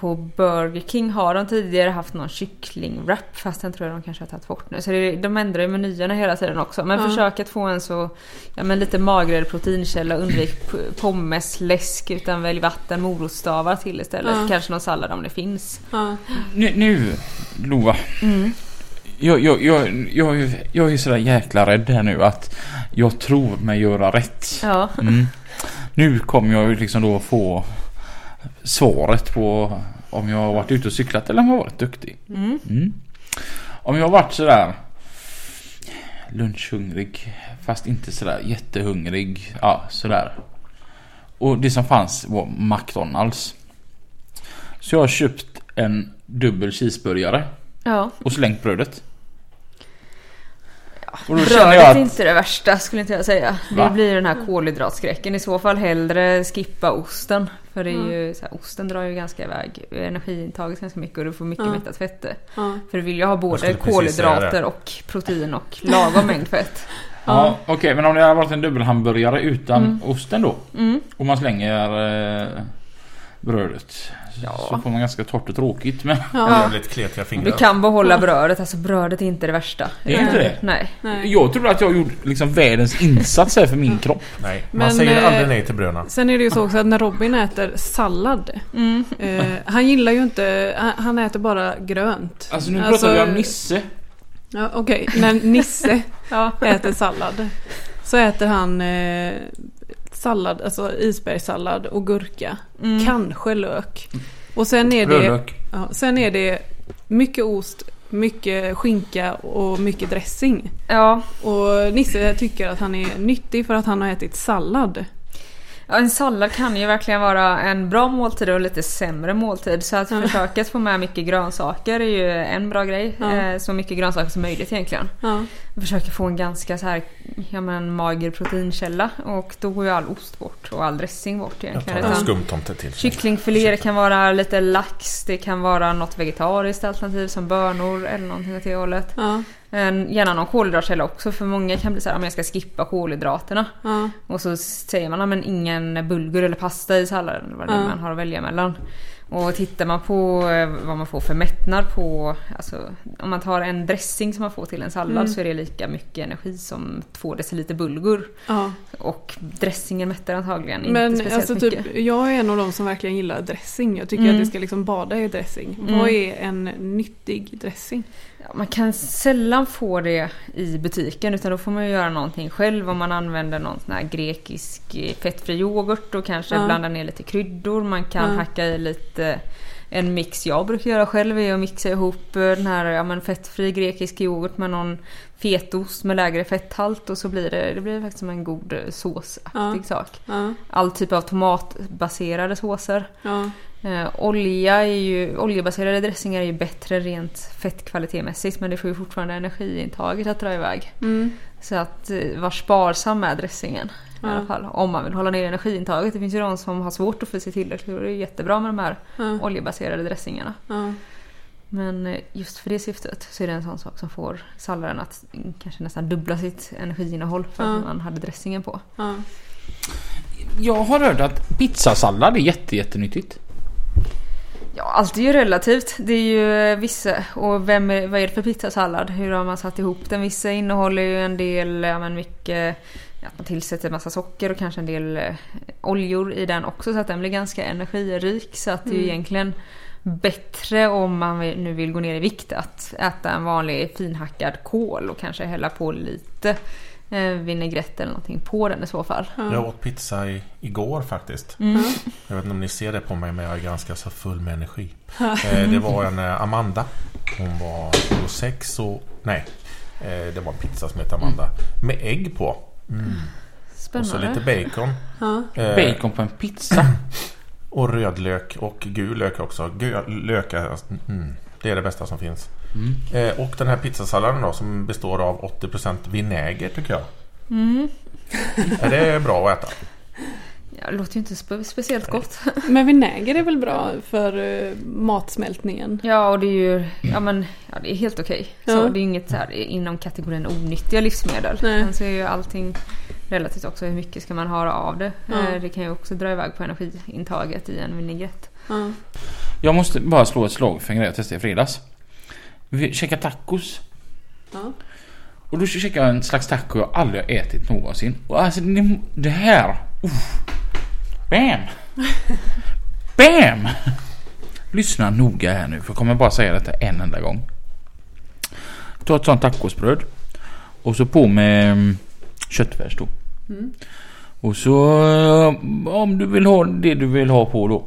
på Burger King har de tidigare haft någon kycklingwrap fast den tror jag de kanske har tagit bort nu. Så det, de ändrar ju menyerna hela tiden också. Men Ja. försök att få en så ja, men lite magrare proteinkälla. Undvik pommes, läsk utan välj vatten, morotsstavar till istället. Ja. Kanske någon sallad om det finns. Ja. Nu, nu Lova. Mm. Jag, jag, jag, jag, är- jag är sådär jäkla rädd här nu att jag tror mig göra rätt. Ja. Mm. Nu kommer jag ju liksom då få svaret på om jag har varit ute och cyklat eller om jag har varit duktig. Mm. Mm. Om jag har varit sådär lunchhungrig fast inte sådär jättehungrig. Ja, sådär. Och det som fanns var McDonalds. Så jag har köpt en dubbel cheeseburgare ja. och slängt brödet. Och då Brödet känner jag är att... inte det värsta skulle inte jag säga. Va? Det blir den här kolhydratskräcken. I så fall hellre skippa osten. För det är ju, så här, osten drar ju ganska iväg energiintaget ganska mycket och du får mycket Ja. mättat fett. Ja. För du vill ju ha både kolhydrater och protein och lagom mängd fett. Ja, okej, men om det hade varit en dubbelhamburgare utan Mm. osten då Mm. och man slänger eh, brödet Ja. så får man ganska torrt och tråkigt. Men Ja. Jävligt kletiga fingrar. Du kan behålla brödet, alltså brödet är inte det värsta. Det är inte det? Nej. Nej. jag trodde att jag gjorde liksom världens insats här för min kropp. Nej, man Men, säger eh, aldrig nej till bröderna. Sen är det ju så också att när Robin äter sallad. Mm. Eh, han gillar ju inte, han, äter bara grönt. Alltså nu pratar vi om Nisse. Ja, Okej, när Nisse Ja. äter sallad. Så äter han eh, sallad, alltså isbergssallad och gurka. Mm. Kanske lök. Och sen är det, ja, sen är det mycket ost, mycket skinka och mycket dressing. Ja. Och Nisse tycker att han är nyttig för att han har ätit sallad. Ja, en sallad kan ju verkligen vara en bra måltid och en lite sämre måltid. Så att Ja. försöka att få med mycket grönsaker är ju en bra grej. Ja. Eh, Så mycket grönsaker som möjligt egentligen. Ja, Försöka få en ganska så här, ja men mager proteinkälla. Och då går ju all ost bort och all dressing bort Jag egentligen. tar skumtomte till. Kycklingfiléer kan vara lite lax, det kan vara något vegetariskt alternativ som bönor eller någonting åt det hållet. ja, En, gärna någon kolhydratkälla också för många kan bli så här, om jag ska skippa kolhydraterna. ja, Och så säger man, "Ja, men ingen bulgur eller pasta i salladen eller vad det är Ja. man har att välja mellan. Och tittar man på eh, vad man får för mättnad på, alltså om man tar en dressing som man får till en sallad Mm. så är det lika mycket energi som två deciliter bulgur. Ja. Och dressingen mättar antagligen inte Men speciellt alltså mycket. typ, jag är en av de som verkligen gillar dressing. Jag tycker Mm. att det ska liksom bada i dressing. Mm. Vad är en nyttig dressing? Man kan sällan få det i butiken utan då får man göra någonting själv om man använder någon sån här grekisk eh, fettfri yoghurt och kanske Ja. blanda ner lite kryddor. Man kan Ja. hacka i lite en mix jag brukar göra själv är att mixa ihop eh, den här ja, men fettfri grekisk yoghurt med någon fetost med lägre fetthalt och så blir det, det blir faktiskt som en god eh, såsaktig Ja. sak. Ja, All typ av tomatbaserade såser. ja, Eh, olja är ju, oljebaserade dressingar är ju bättre rent fettkvalitetmässigt men det får ju fortfarande energiintaget att dra iväg. mm, Så att eh, var sparsam med dressingen i alla fall. Om man vill hålla ner energiintaget. Det finns ju de som har svårt att få sig tillräckligt och det är jättebra med de här ja, oljebaserade dressingarna. ja. Men eh, just för det syftet så är det en sån sak som får salladen att kanske nästan dubbla sitt energiinnehåll för Ja. att man hade dressingen på. ja. Jag har hört att pizzasallad är jätte, jättenyttigt. Ja, allt är ju relativt. Det är ju eh, vissa, och vem är, vad är det för pizzasallad? Hur har man satt ihop den? Vissa innehåller ju en del, ja men mycket, ja, man tillsätter massa socker och kanske en del eh, oljor i den också så att den blir ganska energirik. Så att det är ju Mm. egentligen bättre om man nu vill gå ner i vikt att äta en vanlig finhackad kål och kanske hälla på lite eh, vinägrett eller någonting på den i så fall. Jag åt pizza i, igår faktiskt. Mm. Jag vet inte om ni ser det på mig men jag är ganska så full med energi. Eh, det var en Amanda. Hon var 26 och... Nej. Det var en pizza som hette Amanda. Med ägg på. Mm. Och så Spännande. lite bacon. ja. Eh, Bacon på en pizza. Och rödlök och gul lök också. Gul lök är, mm, det är det bästa som finns. Mm. Eh, och den här pizzasalladen då som består av 80% vinäger tycker jag. Mm. Är det bra att äta? Det låter ju inte spe- speciellt gott. Men vinäger är väl bra för eh, matsmältningen? Ja, och det är ju ja, men, ja, det är helt okej. Så Ja. Det är inget så här, inom kategorin onyttiga livsmedel. Nej. Sen så är ju allting relativt också hur mycket ska man ha av det. Ja. Eh, Det kan ju också dra iväg på energiintaget i en vinägrett. Ja. Jag måste bara slå ett slag för en grej jag testade i fredags. Vi käkade tacos. Ja. Och då käkade jag en slags taco jag aldrig har ätit någonsin. Och alltså det, här. uff. Bam! Bam! Lyssna noga här nu för jag kommer bara säga detta en enda gång. Ta ett sånt tacosbröd. Och så på med mm, köttfärs då. Mm. Och så eh, om du vill ha det du vill ha på då.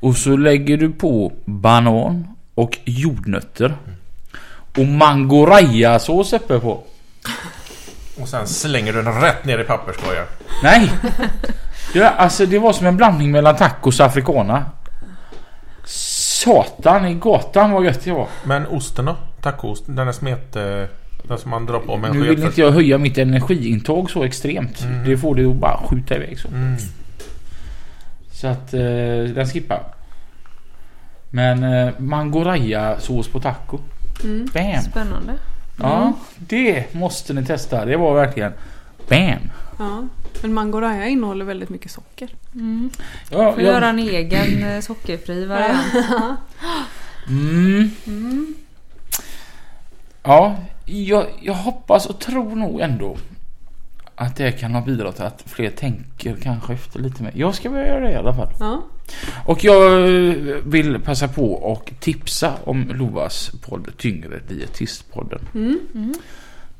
Och så lägger du på banan och jordnötter. Och mangoraya-sås uppe på. Och sen slänger du den rätt ner i papperskorgen. Nej! Det, alltså det var som en blandning mellan tacos och africana. Satan i gatan vad gött det var. Men osten då? Tacoost? Den där smet... eh, Den som man drar på med en Nu vill inte jag höja mitt energiintag så extremt. Mhm. Det får det att bara skjuta iväg så. Mm. Så att eh, den skippar. Men eh, mangoraya-sås på taco. Mm. Bam! Spännande. Ja, det måste ni testa. Det var verkligen bam! Ja. Men mangoraya innehåller väldigt mycket socker. Mm. Ja, Får göra en egen eh, sockerfri variant. Mm. Mm. Ja, jag, jag hoppas och tror nog ändå att det kan ha bidragit till att fler tänker kanske efter lite mer. Jag ska börja göra det i alla fall. Ja. Och jag vill passa på och tipsa om Lovas podd Tyngre Dietistpodden. Mm. Mm.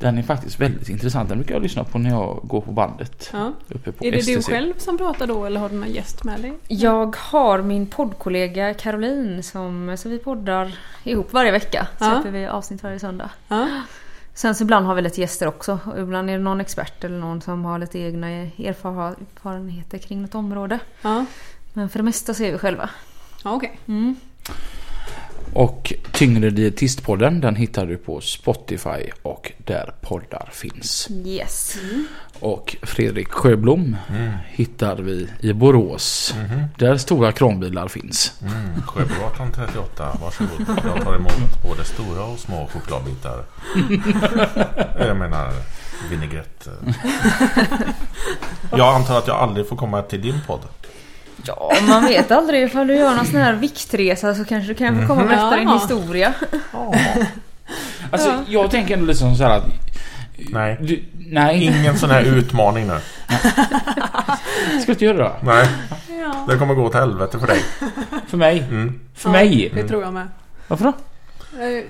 Den är faktiskt väldigt intressant. Den brukar jag lyssna på när jag går på bandet. ja. Uppe på Är det STC. du själv som pratar då eller har du någon gäst med dig? Jag har min poddkollega Caroline som så vi poddar ihop varje vecka. Ja. Släpper vi avsnitt varje söndag. Ja. Sen så ibland har vi lite gäster också. Och ibland är det någon expert eller någon som har lite egna erfar- erfarenheter kring något område. Ja. Men för det mesta så är vi själva. Ja, okej. Mm. Och Tyngre Dietistpodden den hittar du på Spotify och där poddar finns. Yes. Och Fredrik Sjöblom Mm. hittar vi i Borås. Mhm. Där stora kranbilar finns. Mm. Sjöbogatan 38, varsågod. Jag tar emot både stora och små chokladbitar. Jag menar vinägrett. Jag antar att jag aldrig får komma till din podd. Ja, man vet aldrig ifall du gör någon sån här viktresa så kanske du kan få komma och berätta din Ja. historia. Alltså Ja. jag tänker ändå liksom så här att... Nej. Du, nej, Ingen sån här utmaning nu. ska du inte göra det? Nej, Ja, det kommer gå åt helvete för dig. För mig? Mm. För Ja. mig? det tror jag med. Varför då? Eh,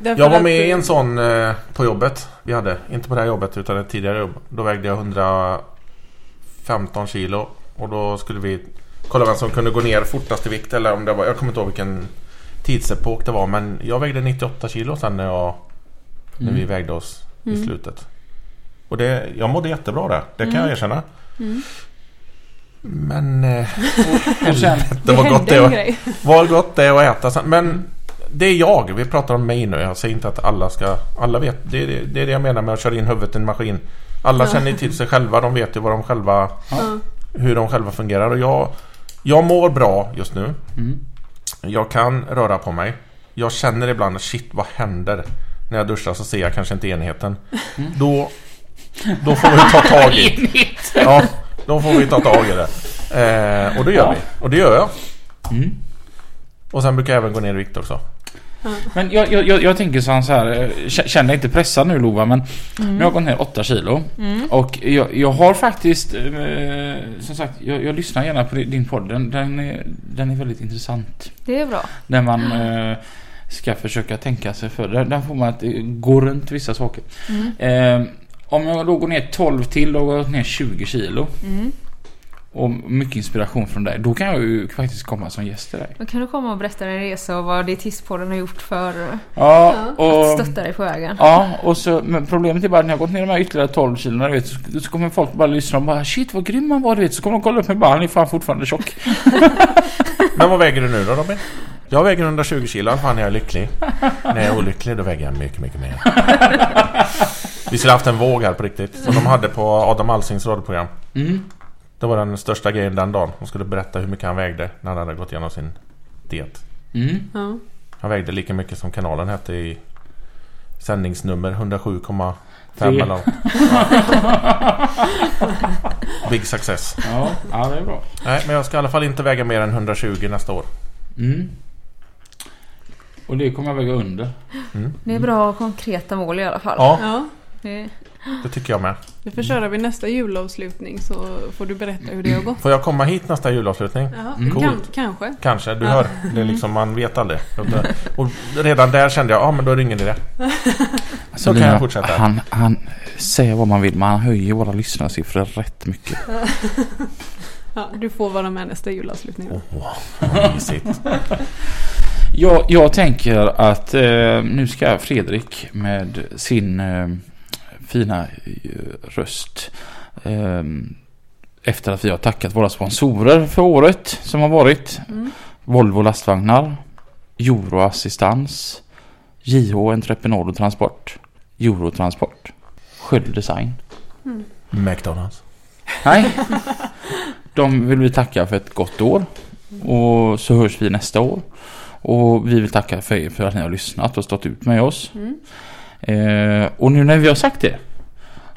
därför Jag var med i en sån eh, på jobbet vi hade. Inte på det här jobbet utan ett tidigare jobb. Då vägde jag 115 kilo. Och då skulle vi kolla vem som kunde gå ner fortast i vikt. Eller om det var, jag kommer inte ihåg vilken tidsepok det var. Men jag vägde 98 kilo sen när, jag, när Mm. vi vägde oss i Mm. slutet. Och det, jag mådde jättebra där. Det kan jag erkänna. Mm. Men eh, Och sen, det var gott det att, var gott det att äta sen. Men det är jag. Vi pratar om mig nu. Jag säger inte att alla ska... Alla vet. Det är det, det, är det jag menar med att köra in huvudet i en maskin. Alla Ja. känner till sig själva. De vet ju vad de själva... Ja. Hur de själva fungerar. Och jag... Jag mår bra just nu. mm. Jag kan röra på mig. Jag känner ibland shit vad händer? När jag duschar så ser jag kanske inte enheten. Då... Då får vi ta tag i. Ja, då får vi ta tag i det. Eh, och det gör Ja. vi. Och det gör jag. Mm. Och sen brukar jag även gå ner i vikt också. Men jag, jag, jag, jag tänker så här, eh, känn dig inte pressad nu Lova men nu har jag gått ner 8 kilo. Och jag, jag har faktiskt, eh, som sagt, jag, jag lyssnar gärna på din podd. Den, den, är, den är väldigt intressant. Det är bra. När man eh, ska försöka tänka sig för. Där, där får man att eh, gå runt vissa saker. Mm. Eh, om jag då går ner 12 till och går ner 20 kilo. Och mycket inspiration från dig. Då kan jag ju faktiskt komma som gäst till dig. Då kan du komma och berätta din resa och vad Dietistpodden har gjort för Ja, att och... stötta dig på vägen. Ja, och så, men problemet är bara att när jag gått ner de här ytterligare 12 kilona, du vet, så, så kommer folk bara lyssna och bara shit vad grym han var, du vet. Så kommer de kolla upp mig och bara han är fan fortfarande tjock. Men vad väger du nu då Robin? Jag väger 120 kilo, fan jag är lycklig. När jag är olycklig då väger jag mycket, mycket mer. Vi skulle haft en våg här på riktigt. Som de hade på Adam Alsings radioprogram. Mm. Det var den största grejen den dagen. De skulle berätta hur mycket han vägde när han hade gått igenom sin diet. Mm. Ja. Han vägde lika mycket som kanalen hette i sändningsnummer 107,5 Tre. eller Big success. Ja, ja, det är bra. Nej, men jag ska i alla fall inte väga mer än 120 nästa år. Mm. Och det kommer jag väga under. Det är bra och konkreta mål i alla fall. Ja, ja. Det, det tycker jag med. Vi får köra vid nästa julavslutning så får du berätta hur det har gått. Får jag komma hit nästa julavslutning? Ja, Mm. kan, kanske. Kanske, du Ja. hör. Det är liksom, man vet aldrig. Och redan där kände jag, ja ah, men då är det ingen idé. Så kan jag fortsätta. Han, han säger vad man vill men han höjer våra lyssnarsiffror rätt mycket. Ja, du får vara med nästa julavslutning. då. Åh, vad mysigt. Jag, jag tänker att eh, nu ska Fredrik med sin eh, fina eh, röst eh, efter att vi har tackat våra sponsorer för året som har varit Mm. Volvo lastvagnar, Euro Assistans, JH Entreprenad och Transport, Eurotransport, Skövde Design. McDonalds. Nej, de vill vi tacka för ett gott år och så hörs vi nästa år. Och vi vill tacka för er för att ni har lyssnat och stått ut med oss. Mm. Eh, och nu när vi har sagt det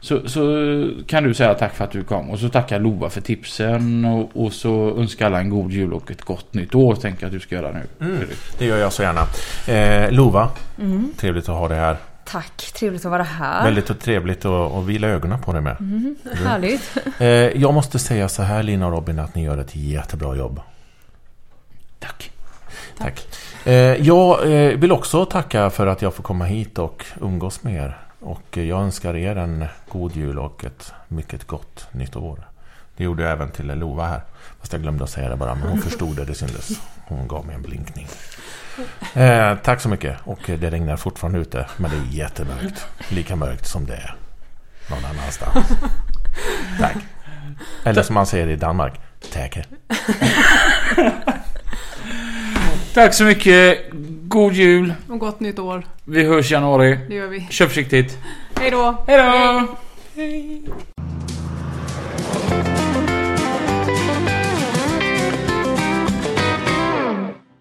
så, så kan du säga tack för att du kom och så tackar Lova för tipsen och, och så önskar alla en god jul och ett gott nytt år tänker jag att du ska göra nu. Mm, det gör jag så gärna. Eh, Lova, mm. trevligt att ha dig här. Tack, trevligt att vara här. Väldigt trevligt att, att vila ögonen på dig med. Mm, härligt. Eh, jag måste säga så här Lina och Robin att ni gör ett jättebra jobb. Tack. Tack. Eh, Eh, jag eh, vill också tacka för att jag får komma hit och umgås med er. Och eh, jag önskar er en god jul och ett mycket gott nytt år. Det gjorde jag även till Lova här. Fast jag glömde att säga det bara, men hon förstod det, det syntes. Hon gav mig en blinkning. Eh, tack så mycket. Och det regnar fortfarande ute, men det är jättemörkt. Lika mörkt som det är någon annanstans. Tack. Eller som man säger i Danmark, täke. Tack så mycket. God jul. Och gott nytt år. Vi hörs i januari. Det gör vi. Kör försiktigt. Hej då! Hej då! Hej.